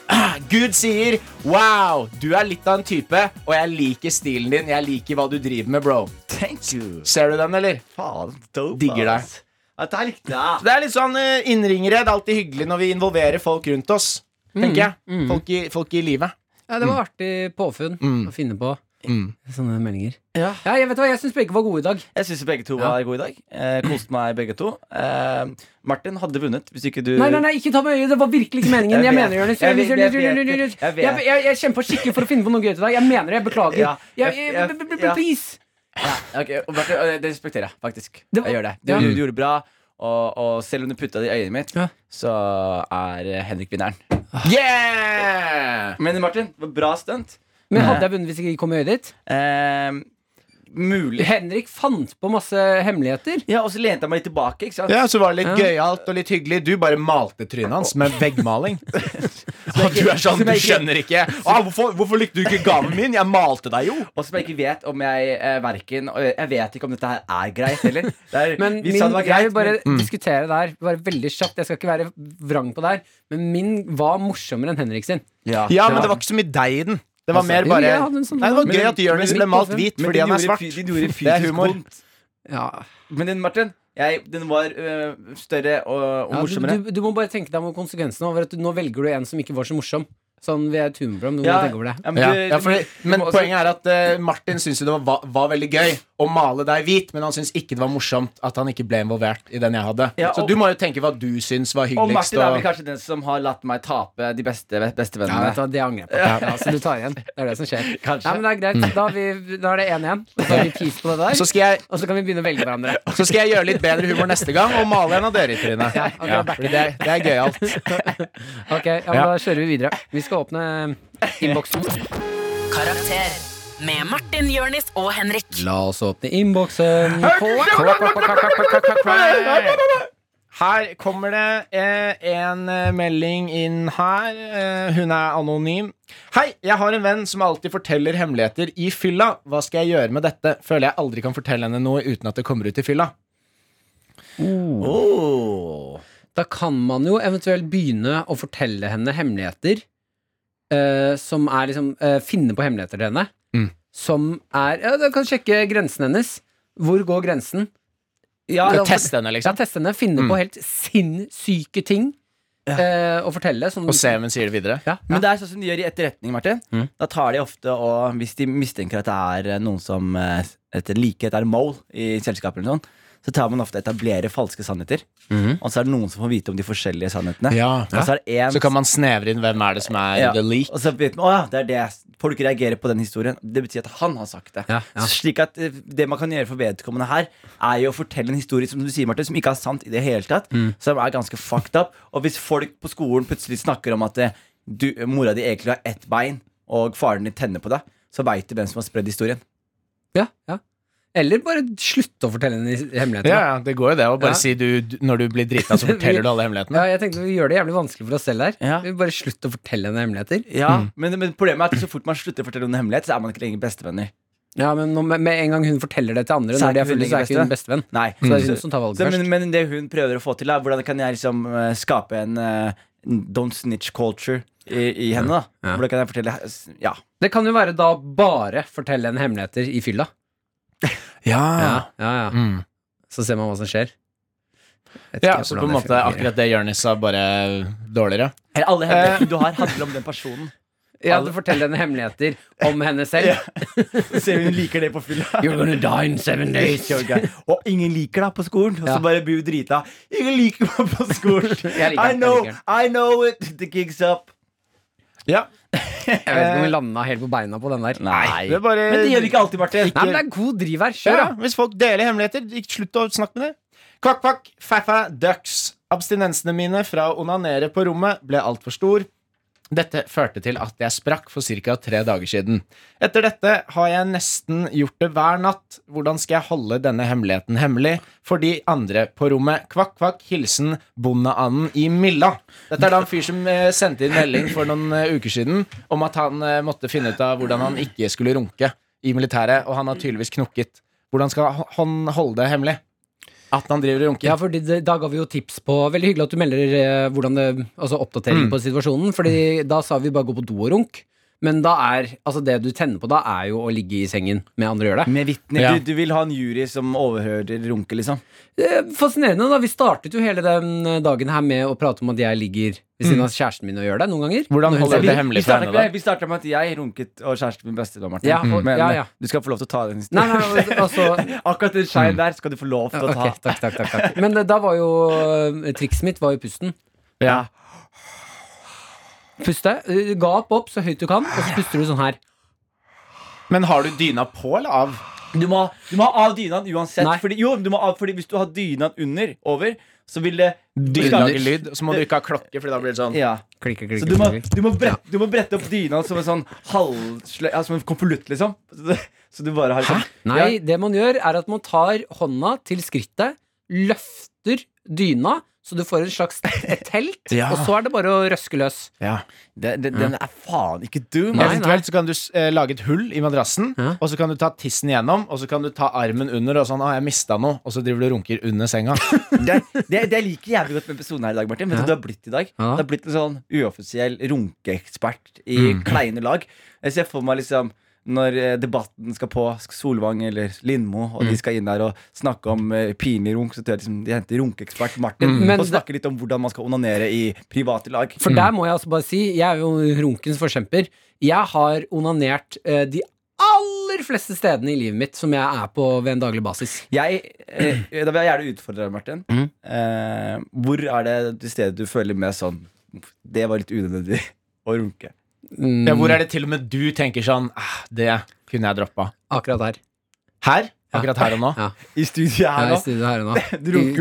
Speaker 4: Gud sier Wow, du er litt av en type Og jeg liker stilen din Jeg liker hva du driver med, bro
Speaker 3: Thank you.
Speaker 4: Ser du den, eller?
Speaker 3: Faen, dope,
Speaker 4: Digger deg.
Speaker 3: Dette likte jeg.
Speaker 4: Det er litt sånn eh, innringere Det er alltid hyggelig når vi involverer folk rundt oss Tenker jeg folk i, folk i livet
Speaker 2: Ja, det var artig påfunn
Speaker 4: Mm.
Speaker 2: å finne på
Speaker 4: Mm.
Speaker 2: sånne meldinger.
Speaker 3: Ja.
Speaker 2: Ja, jeg vet hva, jeg syns begge var gode i dag.
Speaker 3: Jeg syns begge to var gode i dag. Eh, koste meg begge to. Eh, Martin hadde vunnet hvis ikke du
Speaker 2: Nei, nei, nei, ikke ta meg i. Det var virkelig ikke meningen.
Speaker 3: Jeg
Speaker 2: Jeg mener Jonis.
Speaker 3: Jeg jeg jeg.
Speaker 2: Jeg, kjempa skikkelig for å finne på noe gøy til deg. Jeg mener det. Jeg beklager.
Speaker 3: Ja,
Speaker 2: please.
Speaker 3: Ok, og Martin, Det respekterer jeg faktisk.
Speaker 2: Det var-
Speaker 3: Jeg gjør det. Du,
Speaker 2: Ja.
Speaker 3: du, du gjorde det bra. Og, og selv om du putta det i øyet mitt,
Speaker 2: Ja.
Speaker 3: så er Henrik vinneren.
Speaker 4: Yeah!
Speaker 3: Men Martin, det var bra stunt.
Speaker 2: Men hadde jeg vunnet hvis jeg ikke kom i øyet ditt?
Speaker 3: Eh, mulig.
Speaker 2: Henrik fant på masse hemmeligheter.
Speaker 3: Ja, og så lente jeg meg litt tilbake. ikke sant?
Speaker 4: Ja, så var det litt
Speaker 2: Ja.
Speaker 4: gøyalt og litt hyggelig Du bare malte trynet hans med veggmaling Og du er sånn, du skjønner ikke ah, hvorfor, hvorfor likte du ikke gaven min? Jeg malte deg jo
Speaker 3: Og som jeg ikke vet om jeg eh, verken Jeg vet ikke om dette her er greit heller. Det er,
Speaker 2: Men
Speaker 3: vi
Speaker 2: min,
Speaker 3: sa det var
Speaker 2: jeg vil bare
Speaker 3: men-
Speaker 2: diskutere det her bare veldig kjapt. Jeg skal ikke være vrang på det her, men min var morsommere enn Henrik sin.
Speaker 3: ja,
Speaker 4: Ja, men det var ikke så mye deg i den Det var
Speaker 3: Altså,
Speaker 4: mer bare
Speaker 2: sånn-
Speaker 4: Nei, det var
Speaker 3: Men
Speaker 4: gøy at Jonis ble malt hvit
Speaker 3: Men
Speaker 4: fordi han er svart Det er humor
Speaker 3: vondt.
Speaker 2: Ja.
Speaker 3: Men den, Martin, jeg, den var øh, større og, og
Speaker 2: Ja,
Speaker 3: morsommere.
Speaker 2: du, du må bare tenke deg om konsekvensene over at du, nå velger du en som ikke var så morsom. Sånn, vi er et humorprogram, du må
Speaker 3: Ja,
Speaker 2: tenke over det.
Speaker 3: ja, men du-
Speaker 4: ja, fordi,
Speaker 3: du
Speaker 4: Men
Speaker 3: må også-
Speaker 4: poenget er at uh, Martin syntes jo det var, var veldig gøy å male deg hvit, men han syntes ikke det var morsomt at han ikke ble involvert i den jeg hadde.
Speaker 3: Ja,
Speaker 4: Så du må jo tenke hva du syns var hyggeligst. Og.
Speaker 3: Martin er vel kanskje den som har latt meg tape de beste bestevennene.
Speaker 2: Ja, det angrer jeg på. Ja, så du tar igjen. Det er det som skjer.
Speaker 3: Kanskje.
Speaker 2: Nei, men det er greit. Da, har vi, da er det én igjen. Så har vi pis på det der.
Speaker 4: så, skal jeg,
Speaker 2: Og så kan vi begynne å velge hverandre.
Speaker 4: så skal jeg gjøre litt bedre humor neste gang og male en av dere i trynet.
Speaker 2: Ja, okay,
Speaker 4: Ja, det, det er gøyalt.
Speaker 2: Ok, ja, men
Speaker 4: Ja.
Speaker 2: Da kjører vi videre. Vi skal åpne innboksen.
Speaker 5: Karakter med Martin, Jørnis og Henrik.
Speaker 2: La oss åpne innboksen.
Speaker 4: Her kommer det eh, en eh, melding inn her. Eh, hun er anonym. Hei, jeg har en venn som alltid forteller hemmeligheter i fylla. Hva skal jeg gjøre med dette? Føler jeg aldri kan fortelle henne noe uten at det kommer ut i fylla.
Speaker 3: Oh.
Speaker 2: Da kan man jo eventuelt begynne å fortelle henne hemmeligheter. Uh, som er liksom uh, Finne på hemmeligheter til henne. Som er Ja, du kan sjekke grensen hennes. Hvor går grensen?
Speaker 3: Ja,
Speaker 2: Ja,
Speaker 4: Teste henne, liksom?
Speaker 2: Ja, teste henne. Finne
Speaker 4: Mm.
Speaker 2: på helt sinnssyke ting eh, å fortelle. Sånn,
Speaker 4: Og se om hun sier det videre.
Speaker 2: ja,
Speaker 3: Men det er sånn som de gjør i etterretning, Martin.
Speaker 2: Mm.
Speaker 3: Da tar de ofte og Hvis de mistenker at det er eh, noen som eh, etter likhet er mole i selskapet, eller noe sånt, så tar man ofte etablerer falske sannheter.
Speaker 2: Mhm.
Speaker 3: Og så er det noen som får vite om de forskjellige sannhetene.
Speaker 4: Ja.
Speaker 3: Og så en
Speaker 4: Så kan man snevre inn hvem er det som er
Speaker 3: Ja.
Speaker 4: the leak.
Speaker 3: Og så vet man, å ja, det er det Folk reagerer på den historien. Det betyr at han har sagt det.
Speaker 2: Ja,
Speaker 3: slik at eh, Det man kan gjøre for vedkommende her, er jo å fortelle en historie som du sier, Martin, som ikke er sant i det hele tatt.
Speaker 2: Mm.
Speaker 3: Som er ganske fucked up. Og hvis folk på skolen plutselig snakker om at eh, du, mora di egentlig har ett bein, og faren din tenner på deg, så veit du hvem som har spredd historien.
Speaker 2: ja, ja. Eller bare slutte å fortelle henne hemmeligheter.
Speaker 4: Ja, ja, det går jo det. å bare
Speaker 2: Ja.
Speaker 4: si du, Når du blir drita, så forteller du alle hemmelighetene.
Speaker 2: Ja, jeg tenkte Vi gjør det jævlig vanskelig for oss selv her.
Speaker 3: Ja.
Speaker 2: Vi bare slutte å fortelle henne hemmeligheter.
Speaker 3: Ja, men, men problemet er at så fort man slutter å fortelle en hemmelighet, så er man ikke lenger bestevenner.
Speaker 2: Ja, Men med, med en gang hun forteller det til andre,
Speaker 3: Så er
Speaker 2: når de er fulle, så er ikke hun bestevenn.
Speaker 3: Nei.
Speaker 2: Så det er
Speaker 3: Så-
Speaker 2: hun som tar valget
Speaker 3: Så,
Speaker 2: først.
Speaker 3: men, men det hun prøver å få til, er hvordan kan jeg liksom uh, skape en uh, don't snitch culture i, i henne. da
Speaker 2: Ja.
Speaker 3: Hvordan kan jeg fortelle Ja.
Speaker 2: Det kan jo være da bare fortelle henne hemmeligheter i fylla.
Speaker 4: Ja.
Speaker 2: Ja, ja, ja.
Speaker 4: Mm.
Speaker 2: Så ser man hva som skjer.
Speaker 4: Ja, så på en måte akkurat det Jonis sa, bare dårligere.
Speaker 3: Eller alle hemmeligheter du har, handler om den personen.
Speaker 2: Ja, du forteller henne hemmeligheter om henne selv.
Speaker 3: Ja. ser hun liker det på fylla.
Speaker 2: You're gonna die in seven days.
Speaker 3: Og ingen liker deg på skolen. Og så bare blir hun drita. Ingen liker meg på skolen.
Speaker 2: Liker
Speaker 3: I know, I know it. The gig's up.
Speaker 4: Ja.
Speaker 2: Jeg vet ikke om vi landa helt på beina på den der.
Speaker 3: Nei.
Speaker 4: Det bare
Speaker 3: Men det gjør vi ikke alltid, Martin.
Speaker 2: Nei, men det er god driv her.
Speaker 4: Ja,
Speaker 2: Kjør, da.
Speaker 4: hvis folk deler hemmeligheter, ikke slutt å snakke med det. Kvakk, kvakk, faffa, ducks. Abstinensene mine fra å onanere på rommet ble altfor stor. Dette førte til at jeg sprakk for ca. tre dager siden. Etter dette har jeg nesten gjort det hver natt. Hvordan skal jeg holde denne hemmeligheten hemmelig for de andre på rommet? Kvakk, kvakk, hilsen bondeanden i Milla. Dette er da en fyr som eh, sendte inn melding for noen eh, uker siden om at han eh, måtte finne ut av hvordan han ikke skulle runke i militæret, og han har tydeligvis knukket. Hvordan skal han holde det hemmelig? At han driver og runker?
Speaker 2: Ja, det, Da ga vi jo tips på Veldig hyggelig at du melder eh, hvordan det, altså oppdatering
Speaker 4: Mm.
Speaker 2: på situasjonen. Fordi da sa vi bare gå på do og runk. Men da er altså det du tenner på da, er jo å ligge i sengen med andre gjør det.
Speaker 3: Med vitner.
Speaker 4: Ja.
Speaker 3: Du, du vil ha en jury som overhører runke, liksom?
Speaker 2: Eh, Fascinerende. da Vi startet jo hele den eh, dagen her med å prate om at jeg ligger ved siden av kjæresten min og gjør det noen ganger.
Speaker 4: Mm. Hvordan holder du det hemmelig
Speaker 3: vi
Speaker 4: for henne,
Speaker 3: vi starta med at jeg runket og kjæresten min beste da, Martin.
Speaker 2: Ja, og-
Speaker 3: Men
Speaker 2: ja, ja.
Speaker 3: du skal få lov til å ta den historien.
Speaker 2: nei, altså
Speaker 3: Akkurat den shine der skal du få lov til å ta.
Speaker 2: Okay, takk, takk, takk, takk. Men eh, da var jo eh, trikset mitt var jo pusten.
Speaker 3: Ja.
Speaker 2: Puste. eh, Gap opp så høyt du kan, og så puster du sånn her.
Speaker 4: Men har du dyna på eller av?
Speaker 3: Du må, du må ha av dynaen uansett.
Speaker 2: Nei.
Speaker 3: Fordi, jo, du må ha, fordi hvis du har dynaen under, over, så vil det
Speaker 4: Dyna lager lyd, så må du ikke ha klokke, for da blir det sånn.
Speaker 3: Ja.
Speaker 2: Klikke,
Speaker 3: Så du må, du, må brette, du må brette opp dynaen som en sånn halvsløy ja, Som en konvolutt, liksom. Så, du bare har liksom
Speaker 2: Nei, det man gjør, er at man tar hånda til skrittet, løfter dyna, så du får en slags et telt,
Speaker 4: Ja.
Speaker 2: og så er det bare å røske løs.
Speaker 4: Ja.
Speaker 3: det, det, Den er faen ikke dum.
Speaker 2: Nei,
Speaker 3: altså.
Speaker 4: Eventuelt så kan du eh, lage et hull i madrassen,
Speaker 2: Ja.
Speaker 4: og så kan du ta tissen igjennom, og så kan du ta armen under, og sånn 'Å, jeg mista noe', og så driver du og runker under senga.
Speaker 3: Det, det, det jeg liker jævlig godt med episoden her i dag, Martin. Vet du hva du har blitt i dag?
Speaker 2: Ja.
Speaker 3: Du har blitt en sånn uoffisiell runkeekspert i
Speaker 2: Mm.
Speaker 3: kleine lag. Jeg ser for meg liksom når eh, debatten skal på Solvang eller Lindmo, og
Speaker 2: Mm.
Speaker 3: de skal inn der og snakke om eh, pinlig runk, så tror jeg liksom de henter runkeekspert Martin
Speaker 2: Mm.
Speaker 3: Og
Speaker 2: snakke
Speaker 3: snakker litt om hvordan man skal onanere i private lag.
Speaker 2: For der må jeg altså bare si, jeg er jo runkens forkjemper. Jeg har onanert uh, de aller fleste stedene i livet mitt som jeg er på ved en daglig basis.
Speaker 3: Jeg, eh, da vil jeg gjerne utfordre deg, Martin.
Speaker 2: Mm.
Speaker 3: Eh, hvor er det det stedet du føler mest sånn Det var litt unødvendig å runke.
Speaker 2: Mm,
Speaker 4: Ja, hvor er det til og med du tenker sånn ah, Det kunne jeg droppa.
Speaker 2: Akkurat her.
Speaker 4: Her? Akkurat her og nå?
Speaker 2: Ja.
Speaker 3: I studiet her
Speaker 2: er i studio her og nå.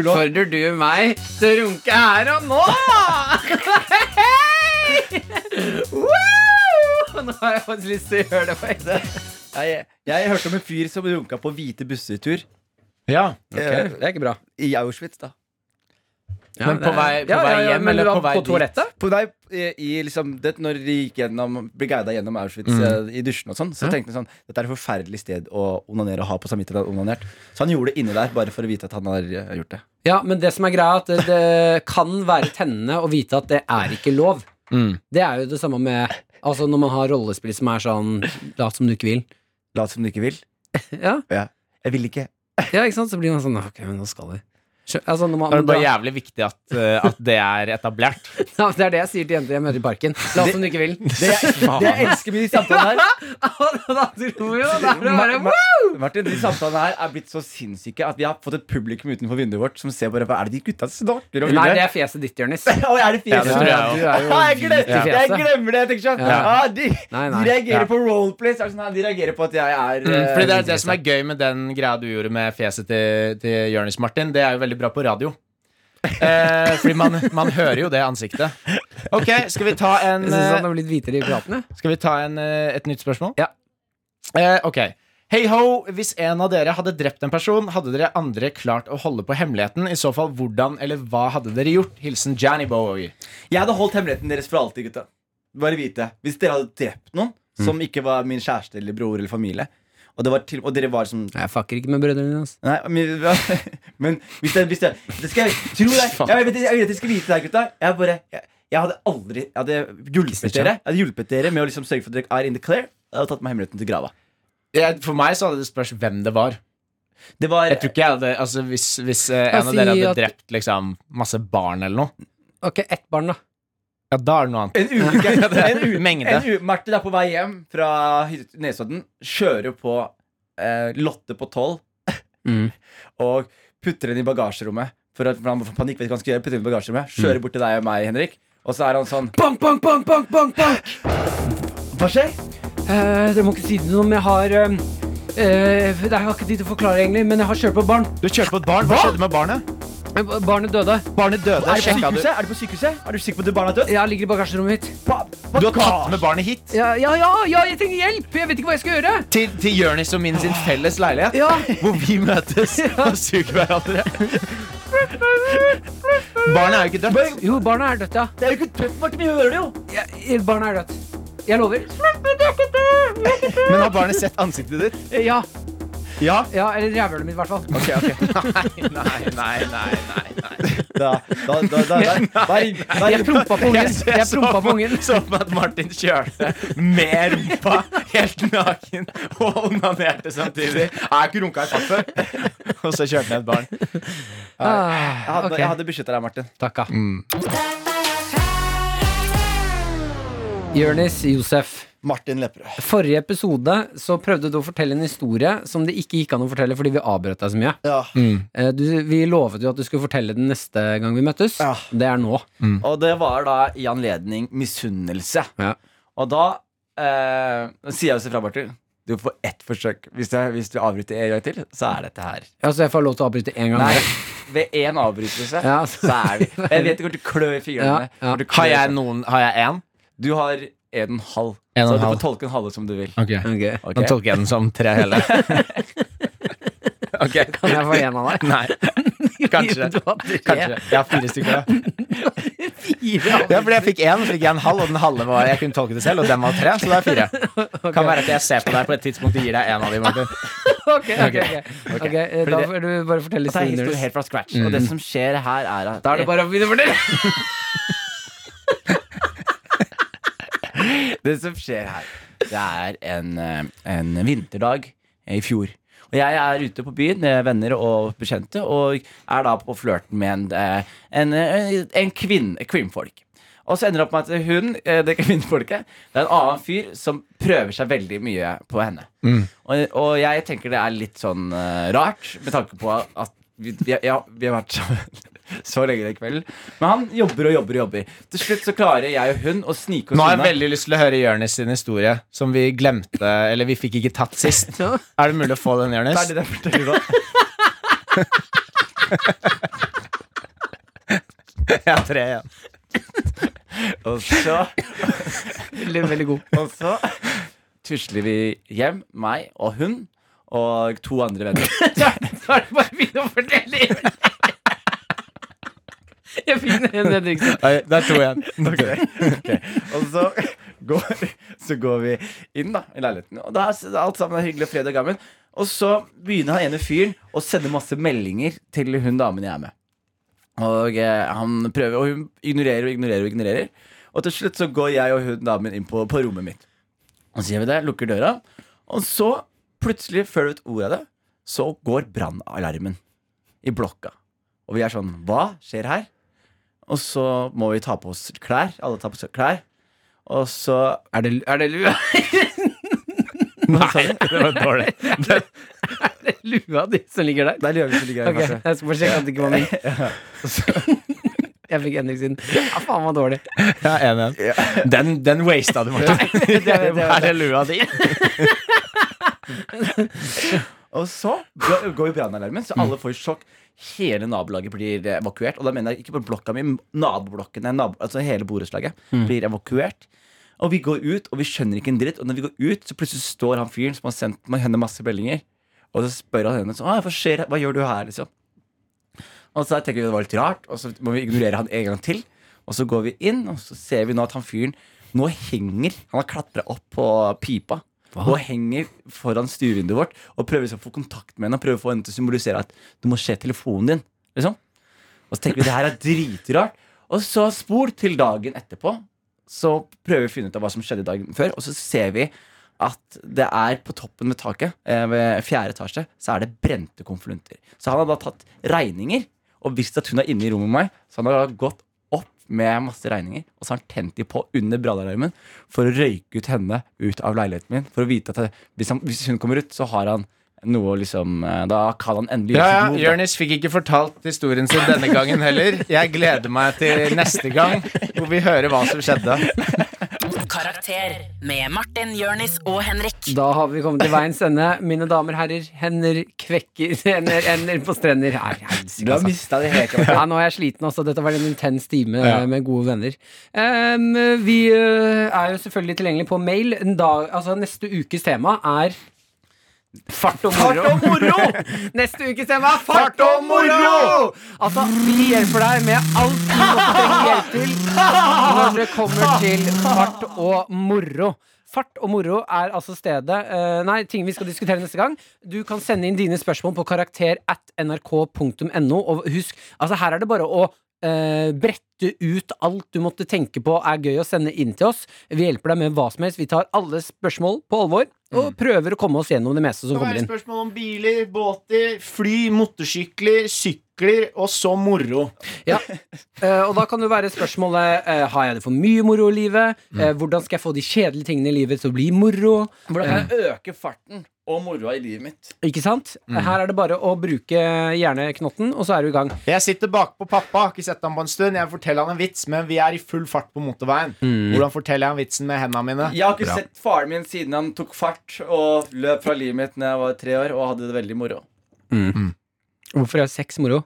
Speaker 2: Utfordrer du meg til å runke her og nå? Hei! Wow Nå har jeg faktisk lyst til å gjøre det på ekte.
Speaker 3: Jeg, jeg hørte om en fyr som runka på hvite busser-tur
Speaker 4: Ja.
Speaker 2: okay. det er ikke bra.
Speaker 3: i Auschwitz. da
Speaker 4: Men på vei- på vei hjem,
Speaker 2: men
Speaker 4: eller på vei dit?
Speaker 2: toalettet?
Speaker 3: På vei i, i liksom det, Når de gikk gjennom ble guida gjennom Auschwitz
Speaker 2: Mm.
Speaker 3: eh, i dusjen, og sånn så tenkte han sånn Dette er et forferdelig sted å onanere og ha på samvittighet. at han har onanert. Så han gjorde det inni der, bare for å vite at han har eh, gjort det.
Speaker 2: Ja, men det som er greia, at det, det kan være tennende å vite at det er ikke lov.
Speaker 4: Mm.
Speaker 2: Det er jo det samme med Altså når man har rollespill som er sånn Lat som du ikke vil.
Speaker 3: Lat som du ikke vil.
Speaker 2: Ja,
Speaker 3: Jeg vil ikke.
Speaker 2: ja ikke sant? Så blir man sånn Ok, men nå skal vi. Altså, man,
Speaker 4: det er bare
Speaker 2: da-
Speaker 4: jævlig viktig at, eh, at det er etablert.
Speaker 2: ja, det er det jeg sier til jenter jeg møter i parken. Lat som du ikke vil.
Speaker 3: Det jeg, det jeg elsker med de samtalene her
Speaker 2: da tror jo er bare
Speaker 3: Martin, de samtalene her er blitt så sinnssyke at vi har fått et publikum utenfor vinduet vårt som ser bare hva er det de gutta om.
Speaker 2: Nei, det er fjeset ditt, Jonis.
Speaker 3: Å, er det
Speaker 4: Ja, det jeg
Speaker 2: du er jo
Speaker 3: Ah, jeg, glemmer, jeg glemmer det. Jeg tenker sånn
Speaker 2: Ja.
Speaker 3: ah, de,
Speaker 2: Nei, nei.
Speaker 3: de reagerer på roleplay. Så er sånn, ah, de reagerer på at jeg er
Speaker 4: Mm,
Speaker 3: eh,
Speaker 4: fordi det er det som er gøy med den greia du gjorde med fjeset til, til Jonis Martin. Det er jo veldig bra på radio. Eh, fordi man, man hører jo det ansiktet. Ok, skal vi ta en
Speaker 2: Jeg synes
Speaker 4: eh,
Speaker 2: han har blitt hvitere i pratene.
Speaker 4: Skal vi ta en, eh, et nytt spørsmål?
Speaker 2: Ja.
Speaker 4: Eh, ok. Hei ho, hvis en av dere hadde drept en person, hadde dere andre klart å holde på hemmeligheten? I så fall, hvordan eller hva hadde dere gjort? Hilsen Janny Boy.
Speaker 3: Jeg hadde holdt hemmeligheten deres for alltid, gutta. Bare vite. Hvis dere hadde drept noen som ikke var min kjæreste eller bror eller familie, og, det var til, og dere var som
Speaker 2: Jeg fucker ikke med brødrene dine. Altså.
Speaker 3: Nei, men, men hvis det, hvis det, det skal jeg tro deg Jeg vet, jeg vet at dere skal vite det, her, gutta. Jeg, bare, jeg, jeg hadde aldri Jeg hadde hjulpet dere Jeg hadde hjulpet dere med å liksom sørge for at dere er in the clear. Jeg hadde tatt med hemmeligheten til grava.
Speaker 4: Jeg, for meg så hadde det spørs hvem det var.
Speaker 3: Det var
Speaker 4: Jeg tror ikke jeg hadde Altså Hvis, hvis eh, en av dere hadde
Speaker 2: at-
Speaker 4: drept liksom masse barn eller noe,
Speaker 2: Ok, ett barn, da.
Speaker 4: Ja, da er det noe annet.
Speaker 3: en ulykke. En, u,
Speaker 4: Mengde.
Speaker 3: en u, Martin er på vei hjem fra Nesodden. Kjører på eh, Lotte på tolv
Speaker 2: Mm.
Speaker 3: og putter den i bagasjerommet. For at for han får panikk, vet ikke hva han skal gjøre. Putter den i bagasjerommet Kjører bort til deg og meg, Henrik. Og så er han sånn
Speaker 2: Bank, bank, bank, bank, bank, bank!
Speaker 3: Hva skjer?
Speaker 2: Uh, dere må ikke si det noe, men jeg har uh, uh, Jeg har ikke tid til å forklare, egentlig, men jeg har kjørt på et barn.
Speaker 4: Du kjørte på et barn. Hva skjedde med barnet?
Speaker 2: Eh, Barnet døde.
Speaker 4: Barnet døde.
Speaker 3: Er du på sykehuset? Er du på sykehuset? Er du sikker på at barnet er dødt?
Speaker 2: Jeg ligger i bagasjerommet mitt.
Speaker 4: Du har tatt med barnet hit?
Speaker 2: Ja, ja, ja, ja, jeg trenger hjelp! Jeg vet ikke hva jeg skal gjøre.
Speaker 4: Til, til Jonis og min sin felles leilighet?
Speaker 2: Ja.
Speaker 4: Hvor vi møtes og suger hverandre. Barnet er jo ikke dødt.
Speaker 2: Jo, barnet er dødt, ja.
Speaker 3: Det er jo ikke dødt, Martin. Vi hører det jo.
Speaker 2: ja barnet er dødt. Jeg lover.
Speaker 4: Men har barnet sett ansiktet ditt?
Speaker 2: Eh, Ja.
Speaker 4: Ja.
Speaker 2: ja eller rævhølet mitt, i hvert fall.
Speaker 3: Ok, ok
Speaker 4: Nei, nei, nei, nei, nei.
Speaker 3: Da, da, da, da,
Speaker 2: Jeg prompa på ungen. Jeg prompa på ungen.
Speaker 4: Så for meg at Martin kjørte med rumpa helt naken og onanerte samtidig. Jeg har ikke runka i kaffe før. Og så kjørte han et barn.
Speaker 3: Jeg
Speaker 2: Ah,
Speaker 3: hadde,
Speaker 2: ok.
Speaker 3: jeg hadde beskytta deg, Martin.
Speaker 2: Takk, ja. Jonis Josef.
Speaker 3: Martin Lepperød.
Speaker 2: Forrige episode så prøvde du å fortelle en historie som det ikke gikk an å fortelle fordi vi avbrøt deg så mye.
Speaker 3: Ja.
Speaker 2: Eh, Du, vi lovet jo at du skulle fortelle den neste gang vi møttes.
Speaker 3: Ja.
Speaker 2: Det er nå.
Speaker 3: Og det var da i anledning misunnelse.
Speaker 2: Ja.
Speaker 3: Og da eh, sier jeg også fra, Martin. Du får ett forsøk. Hvis, jeg, hvis du avbryter en gang til, så er dette her.
Speaker 2: Ja, så jeg får lov til å avbryte én gang.
Speaker 3: Nei,
Speaker 2: bare.
Speaker 3: ved én avbrytelse
Speaker 2: Ja,
Speaker 3: så er det Jeg vet det kommer til å klø i fingrene.
Speaker 2: Ja, ja.
Speaker 3: Kommer til å klø
Speaker 4: Har jeg noen Har jeg én?
Speaker 3: Du har en halv.
Speaker 4: En
Speaker 3: så
Speaker 4: en
Speaker 3: du
Speaker 4: halv.
Speaker 3: får tolke en halve som du vil.
Speaker 4: Ok.
Speaker 2: okay.
Speaker 3: okay.
Speaker 4: Da tolker jeg den som tre hele. Ok,
Speaker 2: Kan jeg få en av deg?
Speaker 4: Nei. Kanskje. Kanskje. Jeg har fire stykker.
Speaker 2: Fire.
Speaker 4: Ja, fordi jeg fikk én, så fikk jeg en halv, og den halve var Jeg kunne tolke det selv, og den var tre, så det er fire. Kan være at jeg ser på deg på et tidspunkt og gir deg en av dem, Martin.
Speaker 2: Ok, ok, ok. Eh, Da får du bare fortelle historien
Speaker 3: helt fra scratch. Og det som skjer her, er at
Speaker 2: Da er det bare å begynne å fortelle.
Speaker 3: Det som skjer her, det er en, eh, en vinterdag i fjor. Og jeg er ute på byen med venner og bekjente, og er da på flørten med en, eh, en, eh, en kvinn, kvinnfolk. Og så ender det opp med at hun, det kvinnfolket, det er en annen fyr som prøver seg veldig mye på henne. Og, og jeg tenker det er litt sånn rart, med tanke på at vi, vi, ja, vi har vært sammen så lenge den kvelden. Men han jobber og jobber og jobber. Til slutt så klarer jeg og hun å snike oss
Speaker 4: Nå har jeg veldig lyst til å høre Jonis sin historie, som vi glemte, eller vi fikk ikke tatt sist. Er det mulig å få den, Jonis?
Speaker 3: Ferdig det forteller da.
Speaker 4: Jeg har tre igjen.
Speaker 3: Og så,
Speaker 2: Veldig, veldig god.
Speaker 3: og så tusler vi hjem, meg og hun og to andre venner.
Speaker 2: Så er det bare begynne å fortelle. Jeg fikk den Henriksen.
Speaker 4: Nei, Det er to igjen.
Speaker 3: Okay. Og så går, så går vi inn da i leiligheten, og da er alt sammen er hyggelig og fred og gammen. Og så begynner han ene fyren å sende masse meldinger til hun damen jeg er med. Og eh, han prøver, og hun ignorerer og ignorerer og ignorerer. Og til slutt så går jeg og hun damen inn på, på rommet mitt. Og så gjør vi det, lukker døra. Og så, plutselig, før du vet ordet av det, så går brannalarmen i blokka. Og vi er sånn Hva skjer her? Og så må vi ta på oss klær. Alle tar på seg klær. Og så
Speaker 2: Er det, er det lua?
Speaker 4: Nei, det var dårlig.
Speaker 2: Er det lua di som ligger der?
Speaker 3: Det er lua som ligger
Speaker 2: der,
Speaker 3: kanskje.
Speaker 2: Jeg skal bare sjekke at det ikke var min. Jeg fikk Henriksen. Ja, faen, var dårlig.
Speaker 4: Ja, en en Den, den wasta du, Martin.
Speaker 2: Det, det, det,
Speaker 4: Er det lua di?
Speaker 3: Og så går jo brannalarmen, så alle får sjokk. Hele nabolaget blir evakuert. Og da mener jeg ikke bare blokka mi, naboblokkene, nabo, altså hele borettslaget blir evakuert. Og vi går ut, og vi skjønner ikke en dritt. Og når vi går ut, så plutselig står han fyren som har sendt meg henne masse meldinger. Og så spør han henne sånn, hva, skjer, hva gjør du her, liksom? Og så tenker vi det var litt rart, og så må vi ignorere han en gang til. Og så går vi inn, og så ser vi nå at han fyren nå henger Han har klatra opp på pipa. Og henger foran stuevinduet vårt og prøver liksom å få kontakt med henne. Og prøver å få henne til å symbolisere at du må se telefonen din. Liksom. Og så tenker vi det her er dritrart. Og så spor til dagen etterpå. Så prøver vi å finne ut av hva som skjedde dagen før, og så ser vi at det er på toppen ved taket, eh, ved fjerde etasje, så er det brente konvolutter. Så han har da tatt regninger og visst at hun er inne i rommet med meg. Så han har gått opp med masse regninger, og så har han tent de på under brannalarmen for å røyke ut henne ut av leiligheten min. For å vite at hvis, han, hvis hun kommer ut, så har han noe liksom eh, Da kan han endelig gjøre
Speaker 4: ja,
Speaker 3: sitt move.
Speaker 4: Jonis fikk ikke fortalt historien sin denne gangen heller. Jeg gleder meg til neste gang, hvor vi hører hva som skjedde.
Speaker 5: Karakter med Martin, Jørnis og Henrik.
Speaker 2: Da har vi kommet til veiens ende. Mine damer, herrer, hender kvekker Hender, hender på strender. Nei,
Speaker 3: Du har
Speaker 2: altså.
Speaker 3: mista det helt.
Speaker 2: Ja, nå er jeg sliten også. Dette var en intens time
Speaker 4: Ja.
Speaker 2: med gode venner. Um, vi eh, er jo selvfølgelig tilgjengelig på mail. En dag, altså, neste ukes tema er Fart og moro. Neste ukes tema er fart og moro! Altså, vi hjelper deg med alt du måtte hjelp til når det kommer til fart og moro. Fart og moro er altså stedet uh, Nei, ting vi skal diskutere neste gang. Du kan sende inn dine spørsmål på karakter at nrk.no. Og husk, altså her er det bare å eh, brette ut alt du måtte tenke på er gøy å sende inn til oss. Vi hjelper deg med hva som helst. Vi tar alle spørsmål på alvor og prøver å komme oss gjennom det meste som
Speaker 4: Det
Speaker 2: kommer
Speaker 4: er
Speaker 2: inn.
Speaker 4: spørsmål om biler, båter, fly, motorsykler, sykler og så moro.
Speaker 2: Ja. Eh, og da kan det være spørsmålet eh, Har jeg det for mye moro i livet? Eh, hvordan skal jeg få de kjedelige tingene i livet til å bli moro?
Speaker 3: Hvordan kan jeg øke farten og moroa i livet mitt?
Speaker 2: Ikke sant? Her er det bare å bruke hjerneknotten, og så er du i gang.
Speaker 4: Jeg sitter bakpå pappa, har ikke sett ham på en stund. Jeg forteller han en vits, men vi er i full fart på motorveien. Hvordan forteller jeg han vitsen med hendene mine?
Speaker 3: Jeg har ikke sett faren min siden han tok fart og løp fra livet mitt Når jeg var tre år og hadde det veldig moro.
Speaker 2: Hvorfor er sex moro?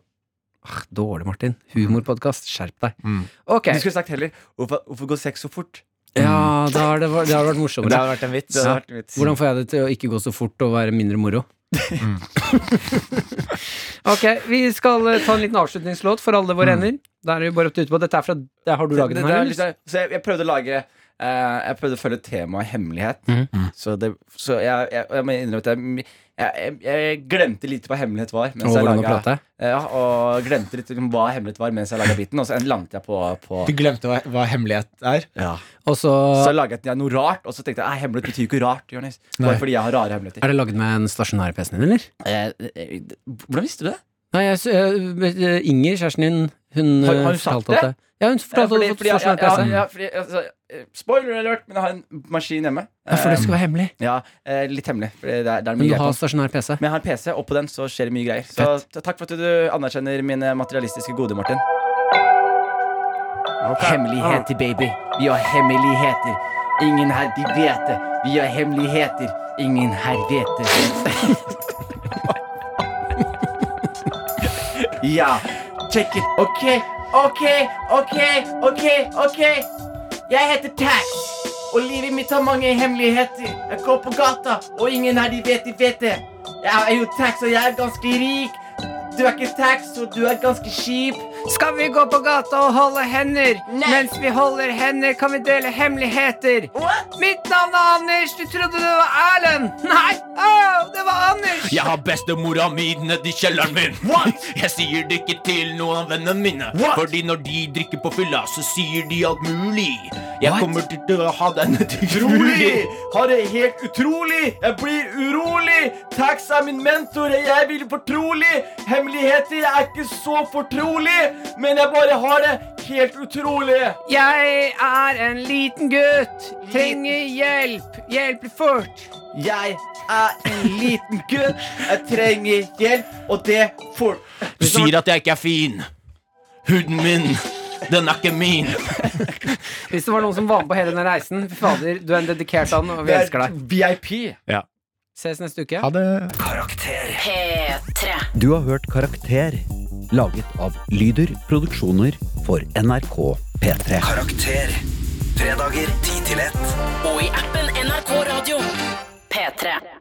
Speaker 2: Ah, dårlig, Martin. Humorpodkast. Skjerp deg.
Speaker 4: Mm.
Speaker 2: Ok.
Speaker 3: Du skulle sagt heller hvorfor, hvorfor går sex så fort?
Speaker 2: Ja, det har det, det har vært
Speaker 4: Det har vært en vits.
Speaker 3: Ja. Vært en vits.
Speaker 2: Hvordan får jeg det til å ikke gå så fort og være mindre moro? ok, vi skal eh, ta en liten avslutningslåt for alle våre ender. Da er det jo bare opp til utpå. Dette er fra Har du laget
Speaker 3: Det-
Speaker 2: den her?
Speaker 3: så jeg, jeg prøvde å lage Jeg prøvde å følge temaet hemmelighet.
Speaker 2: Mm.
Speaker 3: Så, det, så jeg, jeg, jeg må innrømme at jeg, jeg, jeg, glemte litt hva hemmelighet var. Mens
Speaker 2: Og
Speaker 3: jeg laget-
Speaker 2: prate?
Speaker 3: Ja, og glemte litt liksom, hva hemmelighet var mens jeg laga biten. Og så landet jeg på, på
Speaker 4: Du glemte hva, hva hemmelighet er?
Speaker 3: ja.
Speaker 2: Og så
Speaker 3: Så laget jeg noe rart, og så tenkte jeg "Nei, hemmelighet betyr jo ikke rart.
Speaker 4: Jonas.
Speaker 3: Bare fordi jeg har rare hemmeligheter.
Speaker 2: Er det laget med en stasjonær-PC-en din, eller?
Speaker 3: Eh, eh, hvordan visste du det?
Speaker 2: Nei, eh, Inger, kjæresten din, Hun,
Speaker 3: Har- har
Speaker 2: eh,
Speaker 3: hun sagt
Speaker 2: det?
Speaker 3: det?
Speaker 2: Ja, hun
Speaker 3: Ja,
Speaker 2: fortalte
Speaker 3: fordi,
Speaker 2: at
Speaker 3: fordi,
Speaker 2: hun
Speaker 3: ja, ja, ja, fordi altså, eh, Spoiler alert, men jeg har en maskin hjemme.
Speaker 2: Ja, for det
Speaker 3: Eh,
Speaker 2: skal være hemmelig.
Speaker 3: Ja, eh, litt hemmelig. Det er, det er
Speaker 2: Men du har stasjonær PC.
Speaker 3: Men jeg har en PC, og på den så skjer det mye greier. Så Fett. takk for at du anerkjenner mine materialistiske goder, Martin. Hemmeligheter, baby. Vi har hemmeligheter. Ingen her, de vet det. Vi har hemmeligheter. Ingen her vet det. ja, check it. Ok, ok, ok, ok, ok. Jeg heter Tax, og livet mitt har mange hemmeligheter. Jeg går på gata, og ingen her de vet de vet det. Jeg er jo Tax, og jeg er ganske rik. Du er ikke Tax, og du er ganske kjip.
Speaker 2: Skal vi gå på gata og holde hender? Mens vi holder hender, kan vi dele hemmeligheter.
Speaker 3: What?
Speaker 2: Mitt navn er Anders. Du trodde det var Erlend. Nei, Åh, det var Anders.
Speaker 6: Jeg har bestemora mi nedi kjelleren min. What? Jeg sier det ikke til noen av vennene mine.
Speaker 3: What?
Speaker 6: Fordi når de drikker på fylla, så sier de alt mulig. Jeg kommer til å ha denne
Speaker 3: Utrolig! Har det helt utrolig! Jeg blir urolig! Tax er min mentor, jeg vil fortrolig! Hemmeligheter er ikke så fortrolig, men jeg bare har det helt utrolig!
Speaker 2: Jeg er en liten gutt. Trenger hjelp. Hjelp fort.
Speaker 3: Jeg er en liten gutt, jeg trenger hjelp, og det fort.
Speaker 6: Du sier at jeg ikke er fin. Huden min, den er ikke min.
Speaker 2: Hvis det var noen som var med på hele denne reisen, fader, du er en dedikert and, og vi elsker deg.
Speaker 3: VIP.
Speaker 2: Ses neste uke.
Speaker 4: Ha det.
Speaker 5: P3.
Speaker 12: Du har hørt Karakter, laget av Lyder Produksjoner for NRK P3.
Speaker 13: Karakter. Fredager 10 til 1.
Speaker 5: Og i appen NRK Radio. P3.